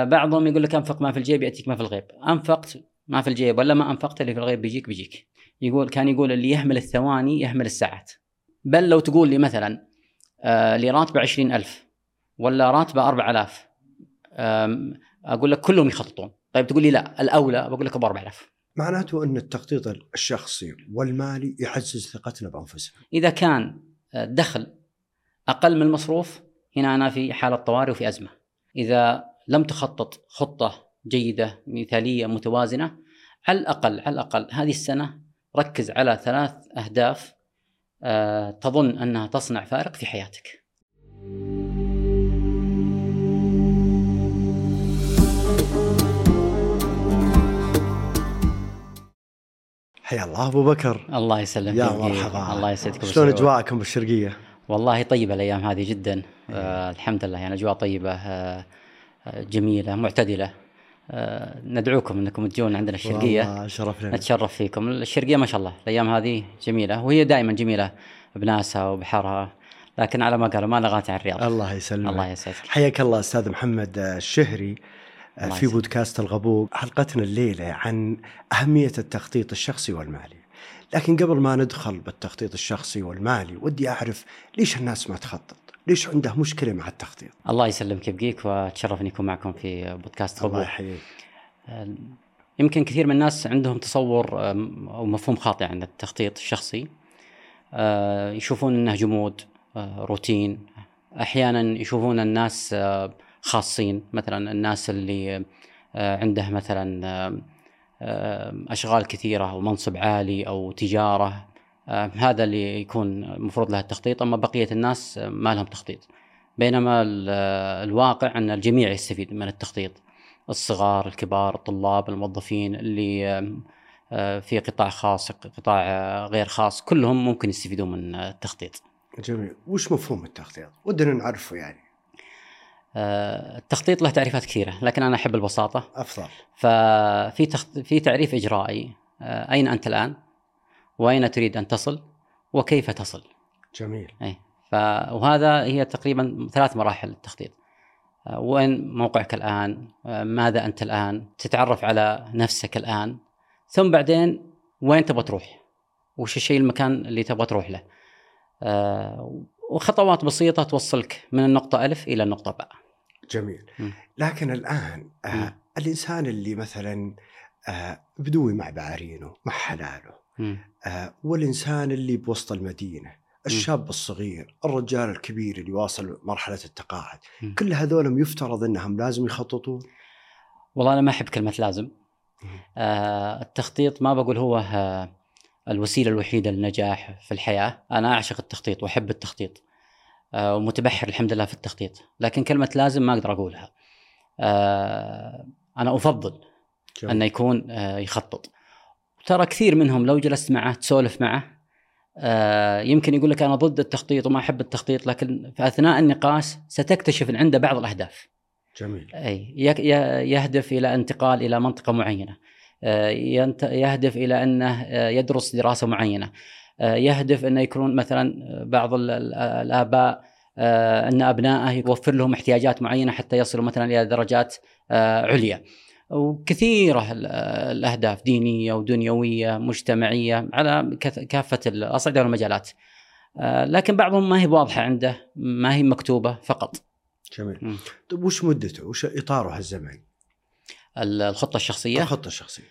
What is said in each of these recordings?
بعضهم يقول لك أنفق ما في الجيب يأتيك ما في الغيب. أنفقت ما في الجيب ولا ما أنفقت اللي في الغيب بيجيك بيجيك. يقول كان يقول اللي يهمل الثواني يهمل الساعات. بل لو تقول لي مثلا آه اللي راتبه 20000 ولا راتبه 4000 أقول لك كلهم يخططون. طيب تقول لي لا الأولى بقول لك ابو 4000 معناته أن التخطيط الشخصي والمالي يعزز ثقتنا بأنفسنا. إذا كان الدخل أقل من المصروف هنا أنا في حالة طوارئ وفي أزمة. إذا لم تخطط خطة جيدة مثالية متوازنة. على الأقل على الأقل هذه السنة ركز على ثلاث أهداف أه تظن أنها تصنع فارق في حياتك. حيا الله أبو بكر. الله يسلمك. يا مرحبا. الله يسعدك شلون أجواءكم بالشرقية؟ والله طيبة الأيام هذه جدا. آه الحمد لله يعني أجواء طيبة. آه جميلة معتدلة. آه ندعوكم إنكم تجون عندنا الشرقية. شرف لنا نتشرف فيكم. الشرقية ما شاء الله الأيام هذه جميلة وهي دائما جميلة بناسها وبحرها لكن على ما قالوا ما لغات عن الرياض. الله يسلمك. الله يسعدك. حياك الله أستاذ محمد الشهري الله في. بودكاست الغبوق حلقتنا الليلة عن أهمية التخطيط الشخصي والمالي. لكن قبل ما ندخل بالتخطيط الشخصي والمالي ودي أعرف ليش الناس ما تخطط؟ ليش عنده مشكلة مع التخطيط؟ الله يسلمك يبقيك واتشرف اني اكون معكم في بودكاست الله غبوة يحييك يمكن كثير من الناس عندهم تصور أم، أو مفهوم خاطئ عن التخطيط الشخصي. آه، يشوفون إنه جمود روتين. أحيانا يشوفون الناس خاصين. مثلا الناس اللي عنده مثلا أشغال كثيرة أو منصب عالي أو تجارة. هذا اللي يكون المفروض له التخطيط. أما بقية الناس آه، ما لهم تخطيط. بينما آه، الواقع أن الجميع يستفيد من التخطيط. الصغار الكبار الطلاب الموظفين اللي آه، في قطاع خاص قطاع آه، غير خاص كلهم ممكن يستفيدون من آه، التخطيط. جميل. وش مفهوم التخطيط؟ ودنا نعرفه يعني. آه، التخطيط له تعريفات كثيرة لكن أنا أحب البساطة. أفضل. ففي تخط... في تعريف إجرائي. آه، أين أنت وأين تريد أن تصل وكيف تصل؟ جميل. ف... وهذا هي تقريبا ثلاث مراحل التخطيط آه، وين موقعك الآن؟ آه، ماذا أنت الآن؟ تتعرف على نفسك الآن. ثم بعدين وين تبغى تروح؟ وش الشيء المكان اللي تبغى تروح له؟ آه، وخطوات بسيطة توصلك من النقطة ألف إلى النقطة باء. جميل. مم. لكن الآن آه. الإنسان اللي مثلا آه بدوي مع بعارينه مع حلاله. آه والإنسان اللي بوسط المدينة الشاب الصغير الرجال الكبير اللي واصل مرحلة التقاعد مم. كل هذول يفترض أنهم لازم يخططون؟ والله أنا ما أحب كلمة لازم. آه التخطيط ما بقول هو آه الوسيلة الوحيدة للنجاح في الحياة. أنا أعشق التخطيط وأحب التخطيط. آه ومتبحر الحمد لله في التخطيط. لكن كلمة لازم ما أقدر أقولها. آه أنا أفضل أنه يكون آه، يخطط. ترى كثير منهم لو جلست معه تسولف معه آه، يمكن يقول لك أنا ضد التخطيط وما أحب التخطيط لكن في اثناء النقاش ستكتشف إن عنده بعض الأهداف. جميل. أي يهدف إلى انتقال إلى منطقة معينة. آه، ينت- يهدف إلى أنه آه، يدرس دراسة معينة. يهدف أنه يكون مثلا بعض ال- ال- الآباء أن أبنائه يوفر لهم احتياجات معينة حتى يصلوا مثلا إلى درجات عليا. وكثيرة ال- الأهداف دينية ودنيوية مجتمعية على كافة الاصعده والمجالات آه، لكن بعضهم ما هي واضحة عنده ما هي مكتوبة فقط. جميل. طيب وش مدته؟ وش إطاره الزمني ال- الخطة الشخصية؟ الخطة الشخصية.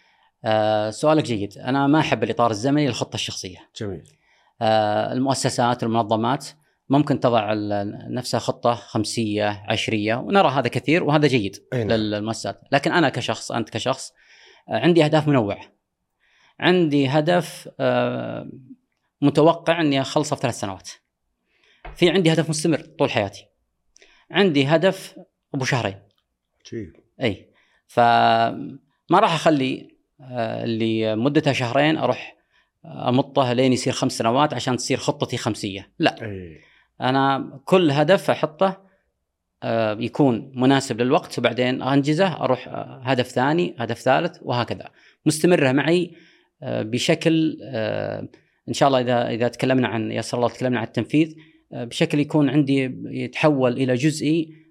آه سؤالك جيد. أنا ما أحب الإطار الزمني للخطه الشخصية. جميل. آه المؤسسات والمنظمات ممكن تضع نفسها خطة خمسية عشرية ونرى هذا كثير وهذا جيد نعم. للمؤسسات. لكن أنا كشخص أنت كشخص آه عندي أهداف منوعة. عندي هدف آه متوقع إني أخلصه في ثلاث سنوات. في عندي هدف مستمر طول حياتي. عندي هدف أبو شهرين. جيد. أي. فما راح أخلي آه، اللي مدتها شهرين أروح أمطه لين يصير خمس سنوات عشان تصير خطتي خمسية. لا. أي. أنا كل هدف أحطه آه، يكون مناسب للوقت وبعدين أنجزه أروح آه، هدف ثاني هدف ثالث وهكذا. مستمرة معي آه، بشكل إن شاء الله إذا إذا تكلمنا عن يسر الله تكلمنا عن التنفيذ بشكل يكون عندي يتحول إلى جزئي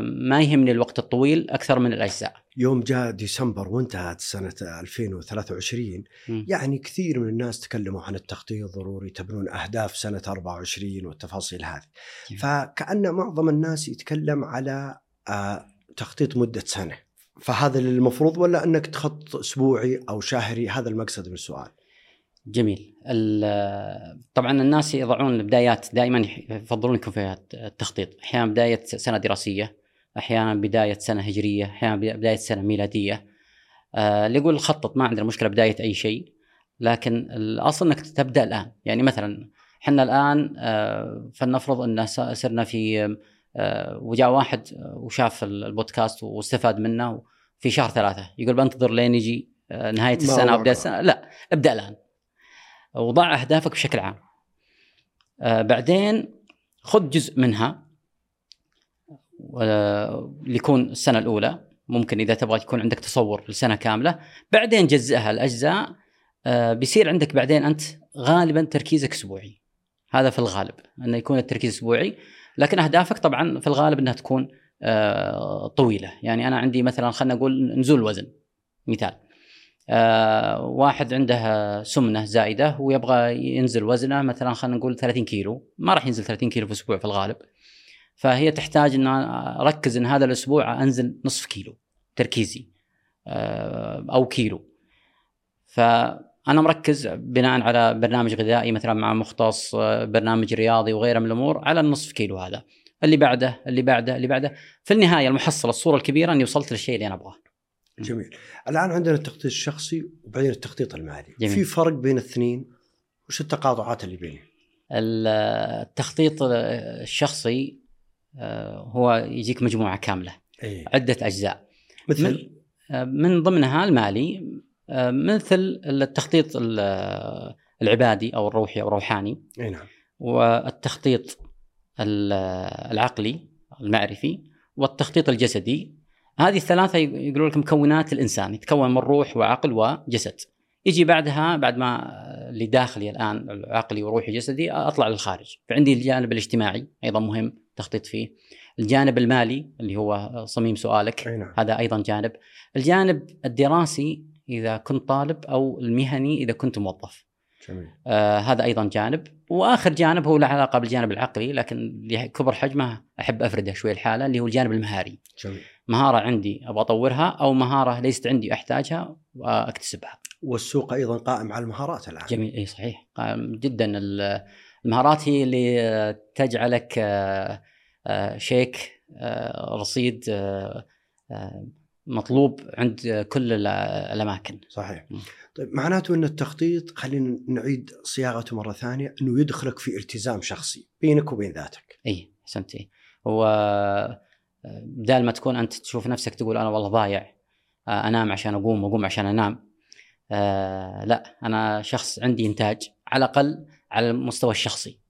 ما يهمني الوقت الطويل أكثر من الأجزاء. يوم جاء ديسمبر وانتهت سنة 2023 م. يعني كثير من الناس تكلموا عن التخطيط ضروري تبنون أهداف سنة 24 والتفاصيل هذه. فكأن معظم الناس يتكلم على آه، تخطيط مدة سنة. فهذا المفروض ولا أنك تخطط أسبوعي أو شهري؟ هذا المقصد من السؤال. جميل. طبعا الناس يضعون البدايات دائما يفضلون يكون فيها التخطيط. أحيانا بداية سنة دراسية أحيانا بداية سنة هجرية أحيانا بداية سنة ميلادية. آه، اللي يقول خطط ما عندنا مشكلة بداية أي شيء لكن الأصل إنك تبدأ الآن. يعني مثلا إحنا الآن آه، فلنفرض إن صرنا في آه، وجاء واحد وشاف البودكاست واستفاد منه في شهر ثلاثة. يقول بنتظر لين يجي نهاية السنة أو. بدايه السنة. لا ابدأ الآن. وضع أهدافك بشكل عام. آه، بعدين خذ جزء منها ليكون السنة الأولى ممكن إذا تبغى يكون عندك تصور لسنة كاملة. بعدين جزئها لاجزاء آه، بيصير عندك بعدين أنت غالبا تركيزك أسبوعي. هذا في الغالب إنه يكون التركيز أسبوعي. لكن أهدافك طبعا في الغالب إنها تكون آه، طويلة. يعني أنا عندي مثلا خلينا نقول نزول وزن مثال. آه، واحد عنده سمنة زائده ويبغى ينزل وزنه مثلا خلينا نقول 30 كيلو. ما راح ينزل 30 كيلو في أسبوع في الغالب. فهي تحتاج إن أركز إن هذا الأسبوع أنزل نصف كيلو تركيزي آه، أو كيلو. فأنا مركز بناء على برنامج غذائي مثلا مع مختص آه، برنامج رياضي وغيره من الأمور على النصف كيلو هذا. اللي بعده اللي بعده اللي بعده. في النهاية المحصلة الصورة الكبيرة إني وصلت للشيء اللي أنا أبغاه. جميل. الآن عندنا التخطيط الشخصي وبعدين التخطيط المالي. جميل. في فرق بين الاثنين؟ وش التقاطعات اللي بينهم؟ التخطيط الشخصي آه، هو يجيك مجموعة كاملة. أي. عدة أجزاء. مثل؟ آه، من ضمنها المالي آه، مثل التخطيط ال- العبادي أو الروحي أو الروحاني إي نعم. والتخطيط ال- العقلي المعرفي والتخطيط الجسدي هذه الثلاثة يقولون لك مكونات الإنسان يتكون من روح وعقل وجسد. يجي بعدها بعد ما اللي داخلي الآن العقلي وروحي جسدي أطلع للخارج. فعندي الجانب الاجتماعي أيضا مهم تخطيط فيه. الجانب المالي اللي هو صميم سؤالك أي نعم. هذا أيضا جانب. الجانب الدراسي إذا كنت طالب أو المهني إذا كنت موظف. جميل. آه هذا أيضا جانب. وآخر جانب هو له علاقة بالجانب العقلي لكن لكبر حجمه أحب أفرده شوي الحاله اللي هو الجانب المهاري. جميل. مهارة عندي أبغى أطورها أو مهارة ليست عندي أحتاجها وأكتسبها. والسوق أيضا قائم على المهارات الآن. جميل. إي صحيح. قائم جدا. ال- المهارات هي اللي تجعلك آه، آه، شيك آه، رصيد مطلوب عند كل ال- الأماكن. صحيح. طيب معناته أن التخطيط خلينا نعيد صياغته مرة ثانية أنه يدخلك في التزام شخصي بينك وبين ذاتك. إي احسنت إي. هو آه، بدال ما تكون أنت تشوف نفسك تقول أنا والله ضايع آه، أنام عشان أقوم وأقوم عشان أنام آه لا أنا شخص عندي إنتاج على الأقل على المستوى الشخصي.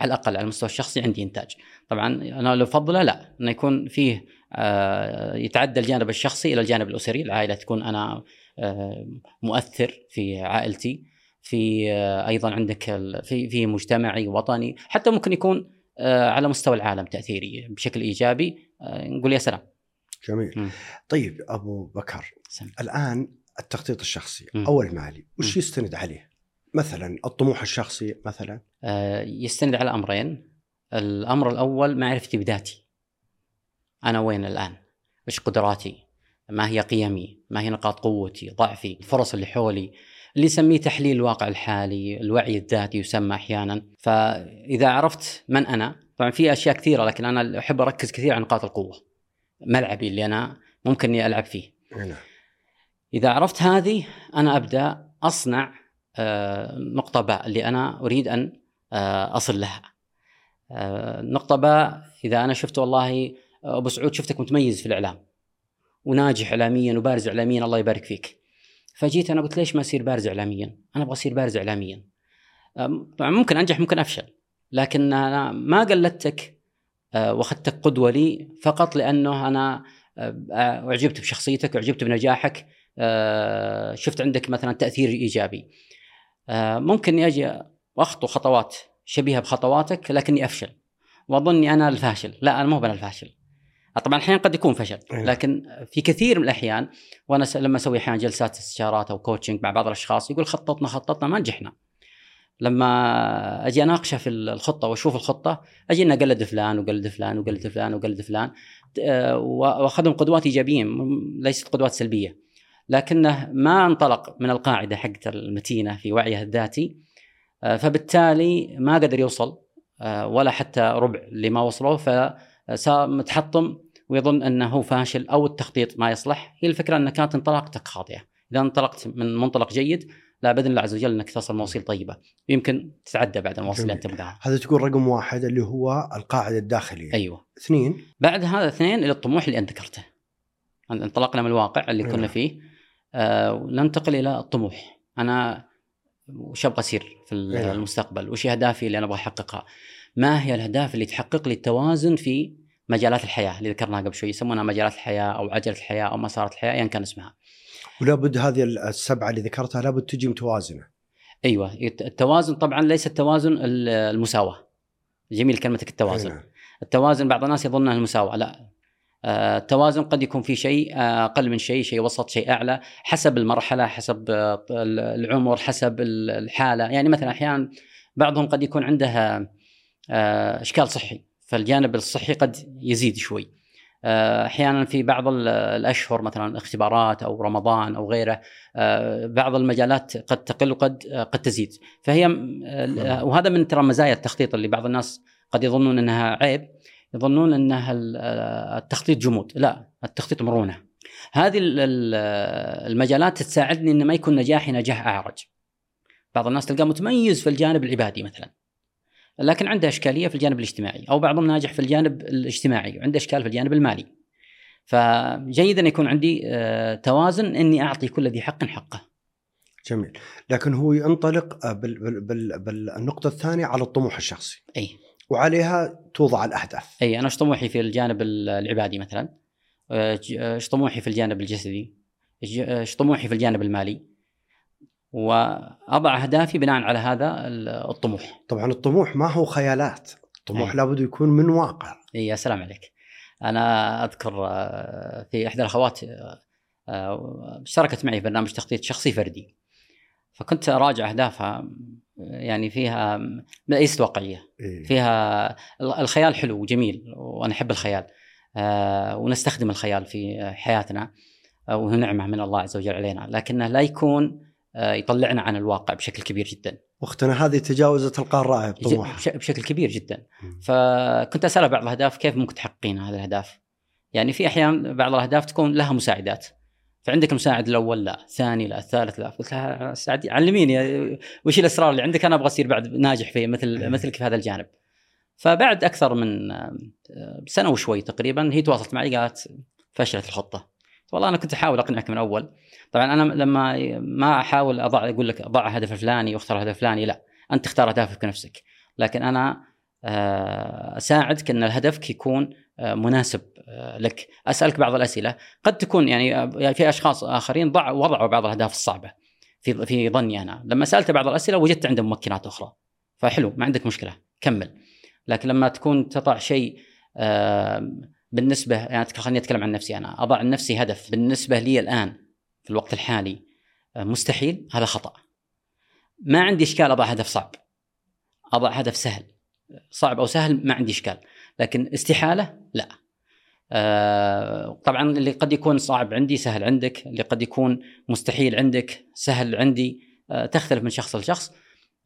على الأقل على المستوى الشخصي عندي إنتاج طبعا أنا لو افضله لا إنه يكون فيه آه يتعدى الجانب الشخصي إلى الجانب الأسري العائلة تكون أنا آه مؤثر في عائلتي في آه أيضا عندك في في مجتمعي وطني حتى ممكن يكون على مستوى العالم تأثيري بشكل إيجابي نقول يا سلام جميل مم. طيب أبو بكر سلام. الآن التخطيط الشخصي مم. أو المالي وش. يستند عليه؟ مثلا الطموح الشخصي مثلا يستند على أمرين. الأمر الأول معرفتي بذاتي. أنا وين الآن؟ إيش قدراتي؟ ما هي قيمي؟ ما هي نقاط قوتي؟ ضعفي؟ الفرص اللي حولي؟ اللي يسميه تحليل الواقع الحالي الوعي الذاتي يسمى أحيانا. فإذا عرفت من أنا طبعا في أشياء كثيرة لكن أنا أحب أركز كثير على نقاط القوة. ملعبي اللي أنا ممكن إني ألعب فيه. نعم. إذا عرفت هذه أنا أبدأ أصنع آه، نقطة باء اللي أنا أريد أن آه، أصل لها. آه، نقطة باء إذا أنا شفت والله آه، أبو سعود شفتك متميز في الإعلام وناجح إعلاميا وبارز إعلاميا الله يبارك فيك. فجيت أنا قلت ليش ما أصير بارز إعلاميا؟ أنا أبغى أصير بارز إعلاميا. آه، طبعا ممكن أنجح ممكن أفشل لكن أنا ما قلدتك وأخذتك قدوة لي فقط لأنه أنا آه، أعجبت بشخصيتك وأعجبت بنجاحك شفت عندك مثلا تأثير إيجابي ممكن أجي وأخطو خطوات شبيهة بخطواتك لكني أفشل. وأظني أنا الفاشل. لا أنا مو أنا الفاشل. طبعا أحيانا قد يكون فشل أي. لكن في كثير من الأحيان وأنا لما أسوي أحيانا جلسات استشارات أو كوتشنج مع بعض الأشخاص يقول خططنا خططنا ما نجحنا. لما أجي أناقشه في الخطة وأشوف الخطة أجي اني اقلد فلان وقلد فلان وقلد فلان وقلد فلان وأخذهم قدوات ايجابيين م- ليست قدوات سلبية. لكنه ما انطلق من القاعدة حقت المتينة في وعيه الذاتي فبالتالي ما قدر يوصل آه، ولا حتى ربع لما وصلوا فصار متحطم ويظن أنه هو فاشل أو التخطيط ما يصلح. هي الفكرة انك كانت انطلاقتك خاطئة. إذا انطلقت من منطلق جيد لا بأذن الله عز وجل أنك تصل مواصيل طيبة. يمكن تتعدى بعد المواصيل اللي انت تبداها هذا تقول رقم واحد اللي هو القاعدة الداخلية. أيوه. اثنين. بعد هذا اثنين إلى الطموح اللي أنت ذكرته. انطلقنا من الواقع اللي كنا نعم. فيه. آه ننتقل إلى الطموح. أنا وش أبغى اصير في نعم. المستقبل؟ وش اهدافي اللي أنا أبغى أحققها؟ ما هي الأهداف اللي تحقق لي التوازن في مجالات الحياة اللي ذكرناها قبل شوي يسمونها مجالات الحياة أو عجلة الحياة أو مسارات الحياة ايا كان اسمها. ولا بد هذه السبعة اللي ذكرتها لابد تجي متوازنة. أيوه التوازن طبعا ليس التوازن ال- المساواة. جميل كلمتك التوازن. نعم. التوازن بعض الناس يظنها المساواة. لا التوازن قد يكون في شيء آه، أقل من شيء شيء وسط شيء أعلى حسب المرحلة حسب آه، العمر حسب ال- الحالة. يعني مثلا أحيانا بعضهم قد يكون عنده آه، إشكال صحي فالجانب الصحي قد يزيد شوي. آه، أحيانا في بعض ال- الأشهر مثلا اختبارات أو رمضان أو غيره آه، بعض المجالات قد تقل وقد آه، قد تزيد. فهي آه، وهذا من ترى مزايا التخطيط اللي بعض الناس قد يظنون إنها عيب. يظنون انها ال- التخطيط جمود. لا التخطيط مرونة. هذه ال- ال- المجالات تساعدني إن ما يكون نجاحي نجاح أعرج. بعض الناس تلقاه متميز في الجانب العبادي مثلا لكن عنده إشكالية في الجانب الاجتماعي أو بعضهم ناجح في الجانب الاجتماعي وعنده إشكال في الجانب المالي. فجيد إن يكون عندي آه، توازن إني أعطي كل ذي حق حقه. جميل. لكن هو ينطلق آه، بال بال بال بالنقطة الثانية على الطموح الشخصي. إي. وعليها توضع الأهداف. أي أنا إيش طموحي في الجانب ال- العبادي مثلا؟ آه، آه، إيش طموحي في الجانب الجسدي؟ آه، إيش طموحي في الجانب المالي؟ وأضع أهدافي بناء على هذا ال- الطموح. طبعا الطموح ما هو خيالات. الطموح أي. لابد يكون من واقع. أي يا سلام عليك. أنا أذكر في إحدى الأخوات اشتركت معي في برنامج تخطيط شخصي فردي. فكنت أراجع أهدافها. يعني فيها ليست واقعية. إيه. فيها الخيال حلو وجميل وأنا أحب الخيال. آه، ونستخدم الخيال في حياتنا آه، وهو نعمة من الله عز وجل علينا. لكنه لا يكون آه، يطلعنا عن الواقع بشكل كبير جدا. واختنا هذه تجاوزت القاره بطموحها بش- بشكل كبير جدا. فكنت اسالها بعض الأهداف كيف ممكن تحققين هذه الأهداف؟ يعني في أحيان بعض الأهداف تكون لها مساعدات. فعندك المساعد الأول؟ لا، الثاني؟ لا، الثالث؟ لا، قلت لها سعد علميني وش الاسرار اللي عندك؟ أنا أبغى أصير بعد ناجح في مثل مثلك في هذا الجانب. فبعد أكثر من آه، سنة وشوي تقريبا هي تواصلت معي قالت فشلت الخطة. والله أنا كنت أحاول أقنعك من أول. طبعا أنا لما ما أحاول أضع أقول لك ضع هدف الفلاني واختار الهدف الفلاني لا، أنت تختار أهدافك بنفسك. لكن أنا آه، أساعدك إن هدفك يكون مناسب آه، لك. أسألك بعض الأسئلة. قد تكون يعني آه، في أشخاص آخرين ضع وضعوا بعض الأهداف الصعبة في في ظني أنا. لما سألت بعض الأسئلة وجدت عنده ممكنات أخرى. فحلو ما عندك مشكلة. كمل. لكن لما تكون تضع شيء بالنسبة يعني خليني أتكلم عن نفسي أنا. أضع لنفسي هدف بالنسبة لي الآن في الوقت الحالي آه، مستحيل هذا خطأ. ما عندي إشكال أضع هدف صعب. أضع هدف سهل. صعب أو سهل ما عندي إشكال. لكن استحالة لا. آه طبعا اللي قد يكون صعب عندي سهل عندك اللي قد يكون مستحيل عندك سهل عندي آه تختلف من شخص لشخص.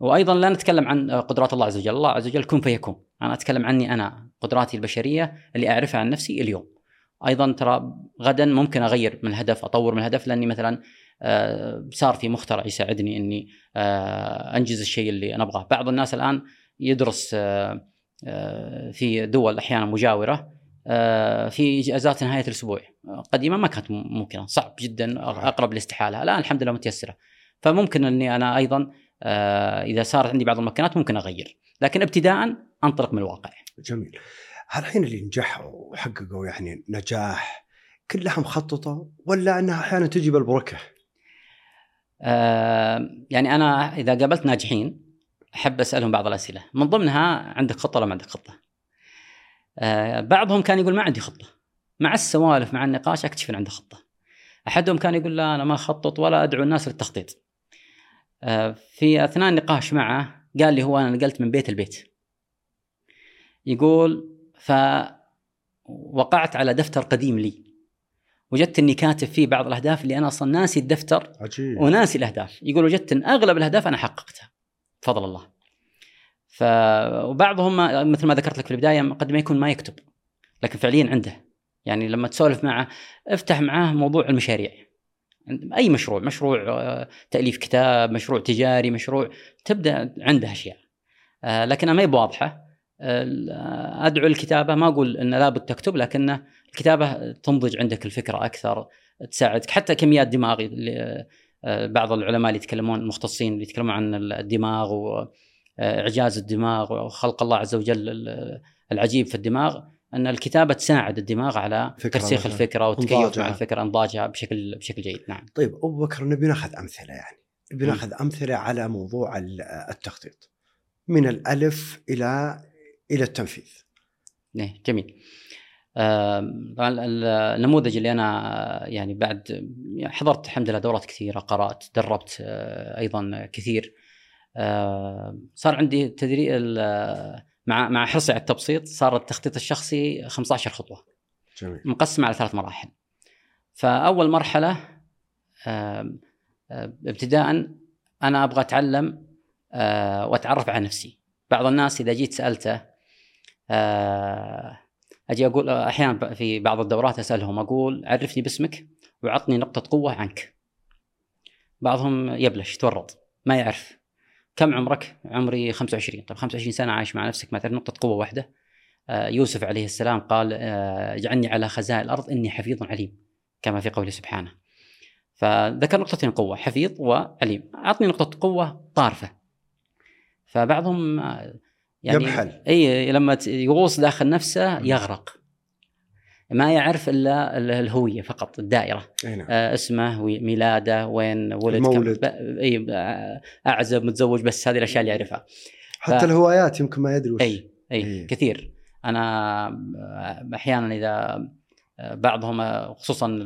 وأيضا لا نتكلم عن قدرات الله عز وجل. الله عز وجل كن فيكون. أنا أتكلم عني أنا قدراتي البشرية اللي أعرفها عن نفسي اليوم. أيضا ترى غدا ممكن أغير من الهدف أطور من الهدف لأني مثلا آه، صار في مخترع يساعدني إني أنجز الشيء اللي أنا أبغاه. بعض الناس الآن يدرس في دول أحيانا مجاورة آه، في إجازات نهاية الأسبوع. آه، قديما ما كانت ممكنة صعب جدا أقرب للاستحاله الآن الحمد لله متيسرة. فممكن أني أنا أيضا آه، إذا صارت عندي بعض المكانات ممكن أغير. لكن ابتداء انطلق من الواقع. جميل. الحين اللي نجحوا وحققوا يعني نجاح كلها مخططه ولا أنها أحيانا تجي بالبركة؟ آه، يعني أنا إذا قابلت ناجحين أحب أسألهم بعض الأسئلة. من ضمنها عندك خطة ولا ما عندك خطة؟ آه، بعضهم كان يقول ما عندي خطة. مع السوالف مع النقاش أكتشف إن عنده خطة. أحدهم كان يقول لا أنا ما أخطط ولا أدعو الناس للتخطيط. آه، في أثناء النقاش معه قال لي هو أنا نقلت من بيت لبيت. يقول فوقعت على دفتر قديم لي. وجدت إني كاتب فيه بعض الأهداف اللي أنا أصلا ناسي الدفتر عجيب. وناسي الأهداف. يقول وجدت إن أغلب الأهداف أنا حققتها. بفضل الله. ف وبعضهم مثل ما ذكرت لك في البداية قد ما يكون ما يكتب لكن فعليا عنده. يعني لما تسولف معه افتح معاه موضوع المشاريع. أي مشروع مشروع آه، تأليف كتاب مشروع تجاري مشروع تبدأ عنده أشياء. آه، لكنها ما هي بواضحة. آه، أدعو الكتابة ما أقول إن لابد تكتب لكن الكتابة تنضج عندك الفكرة أكثر تساعدك حتى كميات دماغ اللي بعض العلماء اللي يتكلمون المختصين اللي يتكلمون عن الدماغ واعجاز الدماغ وخلق الله عز وجل العجيب في الدماغ أن الكتابة تساعد الدماغ على ترسيخ الفكرة والتكيف مع الفكرة أنضاجها بشكل بشكل جيد نعم. طيب أبو بكر نبي ناخذ أمثلة يعني نبي ناخذ أمثلة على موضوع التخطيط من الألف إلى إلى التنفيذ. إيه جميل. طبعا النموذج اللي أنا يعني بعد حضرت الحمد لله دورات كثيرة قرأت دربت آه، أيضا كثير. صار عندي تدريب مع مع حرصي على التبسيط صار التخطيط الشخصي 15 خطوة. جميل. مقسم على ثلاث مراحل. فأول مرحلة ابتداء أنا أبغى أتعلم وأتعرف على نفسي. بعض الناس إذا جيت سألته أجي أقول أحيانا في بعض الدورات أسألهم أقول عرفني باسمك وعطني نقطة قوة عنك. بعضهم يبلش يتورط ما يعرف. كم عمرك؟ عمري 25 طيب 25 سنة عايش مع نفسك تعرف نقطة قوة واحدة. آه، يوسف عليه السلام قال آه، اجعلني على خزائن الأرض إني حفيظ عليم كما في قوله سبحانه. فذكر نقطتين قوة حفيظ وعليم. أعطني نقطة قوة طارفة. فبعضهم آه، يعني يبحل. إي لما يغوص داخل نفسه يغرق. ما يعرف إلا الهوية فقط الدائرة. نعم. آه اسمه ميلاده وين ولد المولد. كم إي أعزب متزوج بس هذه الأشياء اللي يعرفها. حتى ف... الهوايات يمكن ما يدري وش. إي إي, أي. كثير. أنا آه، أحيانا إذا آه، بعضهم آه، خصوصا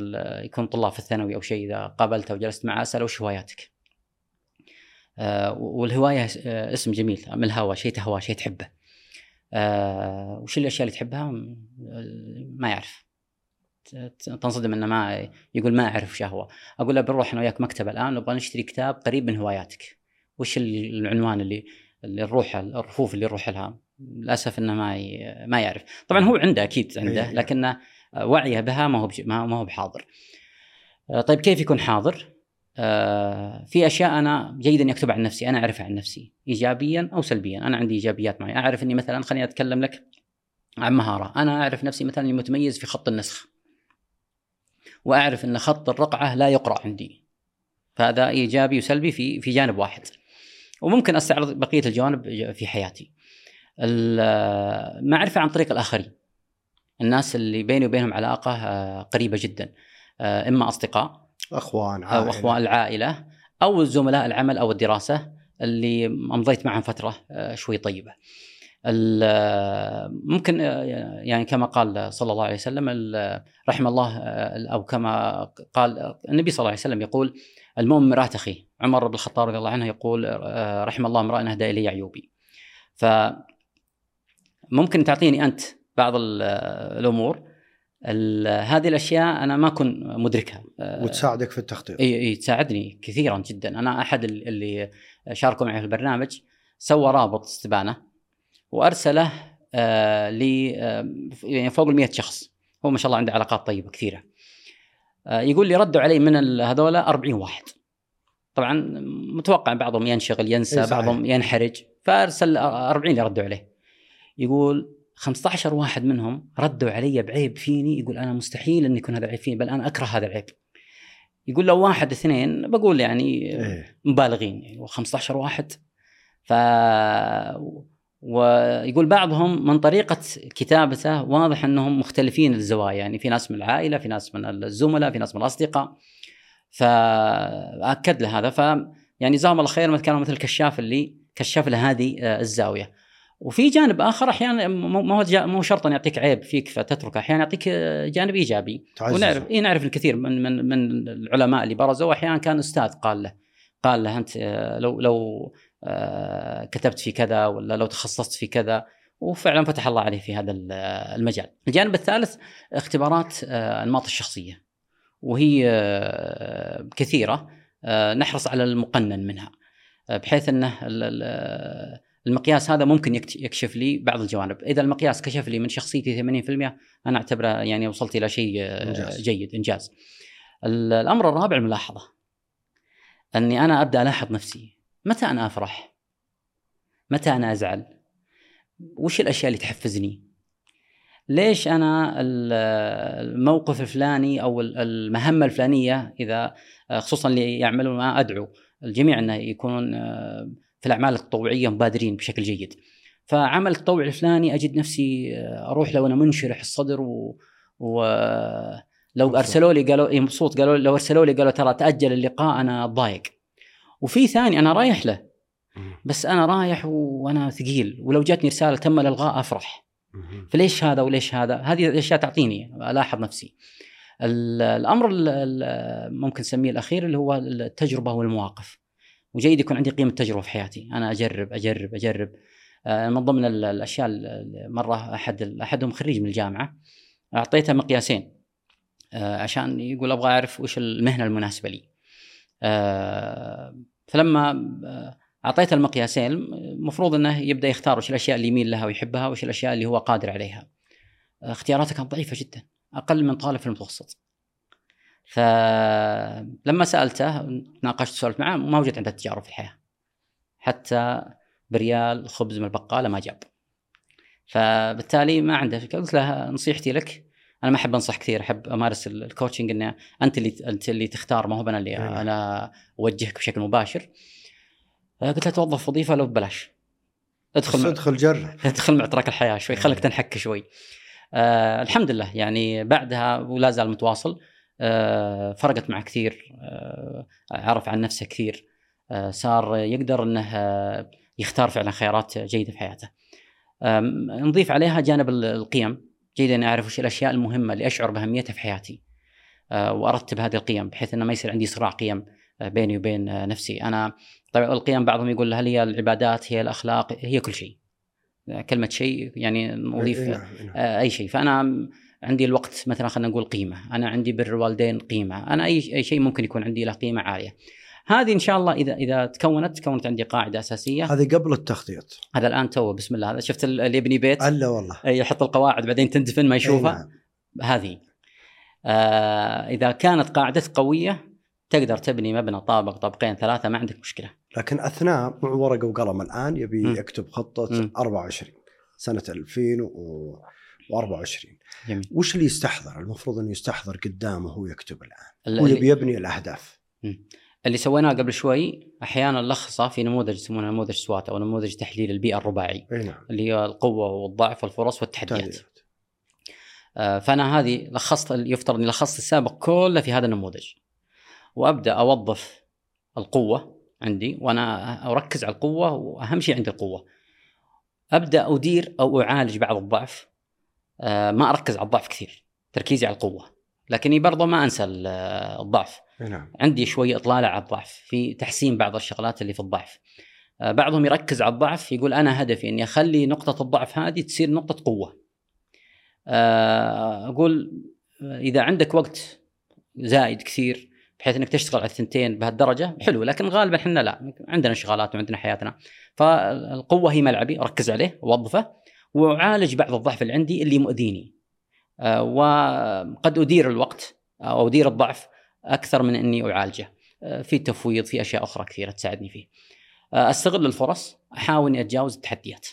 يكون طلاب في الثانوي أو شيء إذا قابلته وجلست معه أسأله وش هواياتك؟ والهواية اسم جميل من الهوى شيء تهواه شيء تحبه. آه وش الأشياء اللي تحبها؟ ما يعرف. تنصدم إنه ما يقول ما أعرف وش هو أقول له بنروح أنا وياك مكتبة الآن نبغى نشتري كتاب قريب من هواياتك. وش العنوان اللي اللي نروح الرفوف اللي نروح لها؟ للأسف إنه ما ما يعرف. طبعا هو عنده أكيد عنده لكن وعيه بها ما هو ما هو بحاضر. آه، طيب كيف يكون حاضر؟ آه، في أشياء أنا جيد اني اكتبها عن نفسي أنا أعرفها عن نفسي ايجابيا أو سلبيا. أنا عندي إيجابيات معي. أعرف إني مثلا خليني أتكلم لك عن مهارة. أنا أعرف نفسي مثلا إني متميز في خط النسخ. وأعرف إن خط الرقعة لا يقرأ عندي. فهذا إيجابي وسلبي في في جانب واحد. وممكن أستعرض بقية الجوانب في حياتي. المعرفه عن طريق الآخرين. الناس اللي بيني وبينهم علاقة آه، قريبة جدا. آه، إما أصدقاء أخوان عائلة. أو أخوان العائلة أو زملاء العمل أو الدراسة اللي امضيت معهم فترة آه، شوي طيبة. ممكن آه، يعني كما قال صلى الله عليه وسلم رحم الله آه، أو كما قال النبي صلى الله عليه وسلم يقول المؤمن مرآة أخيه عمر بن الخطاب رضي الله عنه يقول رحم الله امرأ اهدى إلي عيوبي ف ممكن تعطيني أنت بعض الأمور هذه الأشياء أنا ما كنت مدركها. آه، وتساعدك في التخطيط. اي إي تساعدني كثيرا جدا. أنا أحد اللي شاركوا معي في البرنامج سوى رابط استبانة وأرسله آه ل آه يعني فوق ال 100 شخص. هو ما شاء الله عنده علاقات طيبة كثيرة. آه يقول لي ردوا علي من هذولا 40 واحد. طبعا متوقع بعضهم ينشغل ينسى بعضهم ينحرج فأرسل 40 اللي ردوا عليه. يقول 15 واحد منهم ردوا علي بعيب فيني يقول أنا مستحيل ان يكون هذا عيب فيني بل أنا أكره هذا العيب. يقول لو واحد اثنين بقول يعني إيه. مبالغين يعني و15 واحد. ف ويقول بعضهم من طريقة كتابته واضح أنهم مختلفين الزوايا يعني في ناس من العائلة في ناس من الزملاء في ناس من الأصدقاء. فأكد له هذا ف يعني جزاهم الله خير كانوا مثل الكشاف اللي كشف له هذه الزاوية. وفي جانب آخر أحيانا مو مو شرط أن يعطيك عيب فيك فتتركه أحيانا يعطيك آه، جانب إيجابي تعزز. ونعرف اي نعرف الكثير من من من العلماء اللي برزوا أحيانا كان أستاذ قال له قال له أنت آه، لو لو آه، كتبت في كذا ولا لو تخصصت في كذا وفعلا فتح الله عليه في هذا ال- المجال. الجانب الثالث اختبارات أنماط الشخصية وهي كثيرة نحرص على المقنن منها بحيث إنه المقياس هذا ممكن يكشف لي بعض الجوانب، إذا المقياس كشف لي من شخصيتي 80% أنا أعتبره يعني وصلت إلى شيء آه، إنجاز. جيد إنجاز. ال- الأمر الرابع الملاحظة. أني أنا أبدأ ألاحظ نفسي، متى أنا أفرح؟ متى أنا أزعل؟ وش الأشياء اللي تحفزني؟ ليش أنا ال- الموقف الفلاني أو ال- المهمة الفلانية إذا خصوصا اللي يعملون ما أدعو الجميع إنه يكونون آه، في الأعمال التطوعية مبادرين بشكل جيد. فعمل التطوع الفلاني أجد نفسي آه، أروح لو أنا منشرح الصدر و, و لو. ارسلوا لي قالوا مبسوط قالوا لو ارسلوا لي قالوا ترى تأجل اللقاء أنا ضايق. وفي ثاني أنا رايح له. بس أنا رايح وأنا ثقيل ولو جاتني رسالة تم الإلغاء أفرح. فليش هذا وليش هذا؟ هذه الأشياء تعطيني ألاحظ نفسي. ال- الأمر ال- ال- ممكن نسميه الأخير اللي هو التجربة والمواقف. وجيد يكون عندي قيمة تجربة في حياتي، أنا أجرب أجرب أجرب. آه، من ضمن ال- الأشياء ال- مرة أحد أحدهم خريج من الجامعة أعطيته مقياسين آه، عشان يقول أبغى أعرف وش المهنة المناسبة لي. آه، فلما أعطيته المقياسين المفروض إنه يبدأ يختار وش الأشياء اللي يميل لها ويحبها وش الأشياء اللي هو قادر عليها. اختياراته كانت ضعيفة جدا أقل من طالب في المتوسط. فلما سألته ناقشت سولفت معه ما وجدت عنده تجارب في الحياة. حتى بريال خبز من البقالة ما جاب. فبالتالي ما عنده فكرة قلت له نصيحتي لك أنا ما أحب أنصح كثير أحب أمارس ال- ال coaching إنه أنت اللي أنت اللي تختار ما هو أنا اللي أيوة. أنا أوجهك بشكل مباشر. قلت له توظف وظيفة لو ببلاش. ادخل مع- ادخل جرب تدخل معترك الحياة شوي خليك أيه. تنحك شوي. آه الحمد لله يعني بعدها ولا زال متواصل فرقت معه كثير آه عرف عن نفسه كثير آه صار يقدر إنه آه يختار فعلا خيارات جيدة في حياته. نضيف عليها جانب ال- القيم جيد إني أعرف وش الأشياء المهمة اللي أشعر بأهميتها في حياتي. آه وأرتب هذه القيم بحيث إنه ما يصير عندي صراع قيم آه، بيني وبين آه، نفسي أنا طبعا القيم بعضهم يقول هل هي العبادات هي الأخلاق هي كل شيء. كلمة شيء يعني نضيف إيه، نعم، إيه، نعم. آه، أي شيء فأنا عندي الوقت مثلا خلينا نقول قيمة أنا عندي بر الوالدين قيمة أنا أي أي شيء ممكن يكون عندي له قيمة عالية. هذه إن شاء الله إذا إذا تكونت تكونت عندي قاعدة أساسية. هذه قبل التخطيط. هذا الآن تو بسم الله. هذا شفت ال- اللي يبني بيت؟ ألا والله. يحط القواعد بعدين تندفن ما يشوفها؟ نعم. هذه. آه إذا كانت قاعدتك قوية تقدر تبني مبنى طابق طابقين ثلاثة ما عندك مشكلة. لكن أثناء مع ورقة وقلم الآن يبي. يكتب خطة مم. 24 سنة 2024 جميل. وش اللي يستحضر؟ المفروض إنه يستحضر قدامه وهو يكتب الآن. ال- هو يبي يبني الأهداف. اللي سويناه قبل شوي أحيانا نلخصه في نموذج يسمونه نموذج سوات أو نموذج تحليل البيئة الرباعي. أي نعم. اللي هي القوة والضعف والفرص والتحديات. تهديد. آه، فأنا هذه لخصت يفترض إني لخصت السابق كله في هذا النموذج. وأبدأ أوظف القوة عندي وأنا أركز على القوة وأهم شيء عندي القوة. أبدأ أدير أو أعالج بعض الضعف. ما أركز على الضعف كثير. تركيزي على القوة. لكني برضه ما أنسى ال- الضعف. نعم. عندي شوي إطلالة على الضعف. في تحسين بعض الشغلات اللي في الضعف. آه، بعضهم يركز على الضعف يقول أنا هدفي إني أخلي نقطة الضعف هذه تصير نقطة قوة. آه، أقول آه، إذا عندك وقت زايد كثير بحيث إنك تشتغل على الثنتين بهالدرجة حلو. لكن غالبا إحنا لا. عندنا انشغالات وعندنا حياتنا. فالقوة هي ملعبي أركز عليه اوظفه وأعالج بعض الضعف اللي عندي اللي مؤذيني. آه، وقد أدير الوقت أو أدير الضعف أكثر من أني أعالجه. آه، في تفويض في أشياء أخرى كثيرة تساعدني فيه. آه، أستغل الفرص أحاول إني أتجاوز التحديات.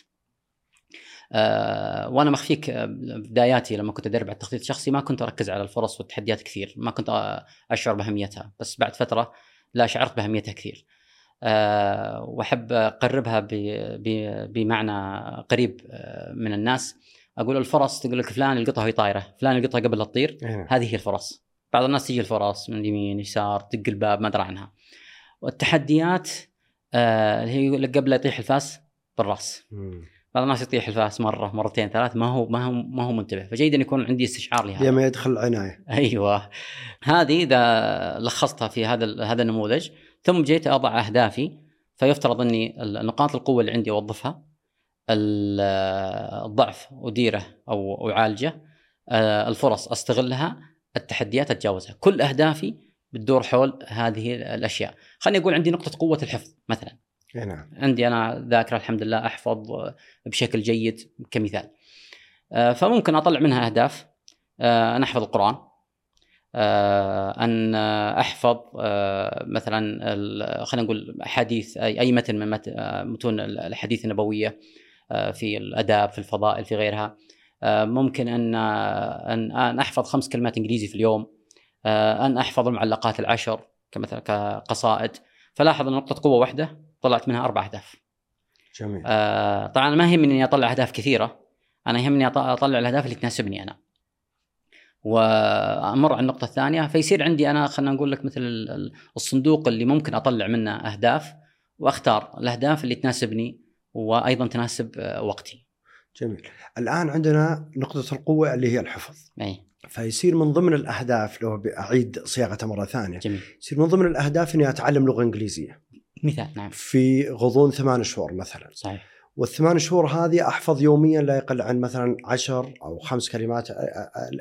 وأنا مخفيك بداياتي لما كنت أدرب على التخطيط الشخصي ما كنت أركز على الفرص والتحديات كثير. ما كنت أشعر بأهميتها. بس بعد فترة لا شعرت بأهميتها كثير. وأحب أقربها بمعنى قريب آه، من الناس. أقول الفرص تقول لك فلان يلقطها وهي طايرة فلان يلقطها قبل لا تطير إي نعم. هذه هي الفرص بعض الناس تجي الفرص من يمين يسار تدق الباب ما أدري عنها. والتحديات آه، هي يقول لك قبل لا يطيح الفاس بالرأس. بعض الناس يطيح الفاس مرة مرتين ثلاث ما هو ما هو ما هو منتبه. فجيد ان يكون عندي استشعار لهذا. لما يدخل العناية. أيوه. هذه إذا لخصتها في هذا هذا النموذج ثم جيت أضع أهدافي فيفترض أني نقاط القوة اللي عندي أوظفها الضعف أديره أو أعالجه آه، الفرص أستغلها التحديات أتجاوزها. كل أهدافي بتدور حول هذه الأشياء. خليني أقول عندي نقطة قوة الحفظ مثلا. نعم. عندي أنا ذاكرة الحمد لله أحفظ بشكل جيد كمثال. آه، فممكن أطلع منها أهداف. آه، أنا أحفظ القرآن. أن أحفظ مثلا خلينا نقول احاديث أي متن من متون الحديث النبوية في الأداب في الفضائل في غيرها. آه، ممكن أن أن أحفظ خمس كلمات إنجليزي في اليوم. آه، أن أحفظ المعلقات العشر كمثلا كقصائد. فلاحظ أن نقطة قوة واحدة طلعت منها أربع أهداف. جميل. آه، طبعا ما يهمني إني أطلع أهداف كثيرة. أنا يهمني أطلع الأهداف اللي تناسبني أنا. وأمر على النقطة الثانية فيصير عندي أنا خلينا نقول لك مثل الصندوق اللي ممكن أطلع منه أهداف وأختار الأهداف اللي تناسبني وأيضا تناسب وقتي. جميل. الآن عندنا نقطة القوة اللي هي الحفظ. أي. فيصير من ضمن الأهداف لو أعيد صياغتها مرة ثانية جميل. يصير من ضمن الأهداف إني أتعلم لغة إنجليزية. مثال نعم. في غضون ثمان شهور مثلا. صحيح. والثمان شهور هذه أحفظ يوميا لا يقل عن مثلا عشر أو خمس كلمات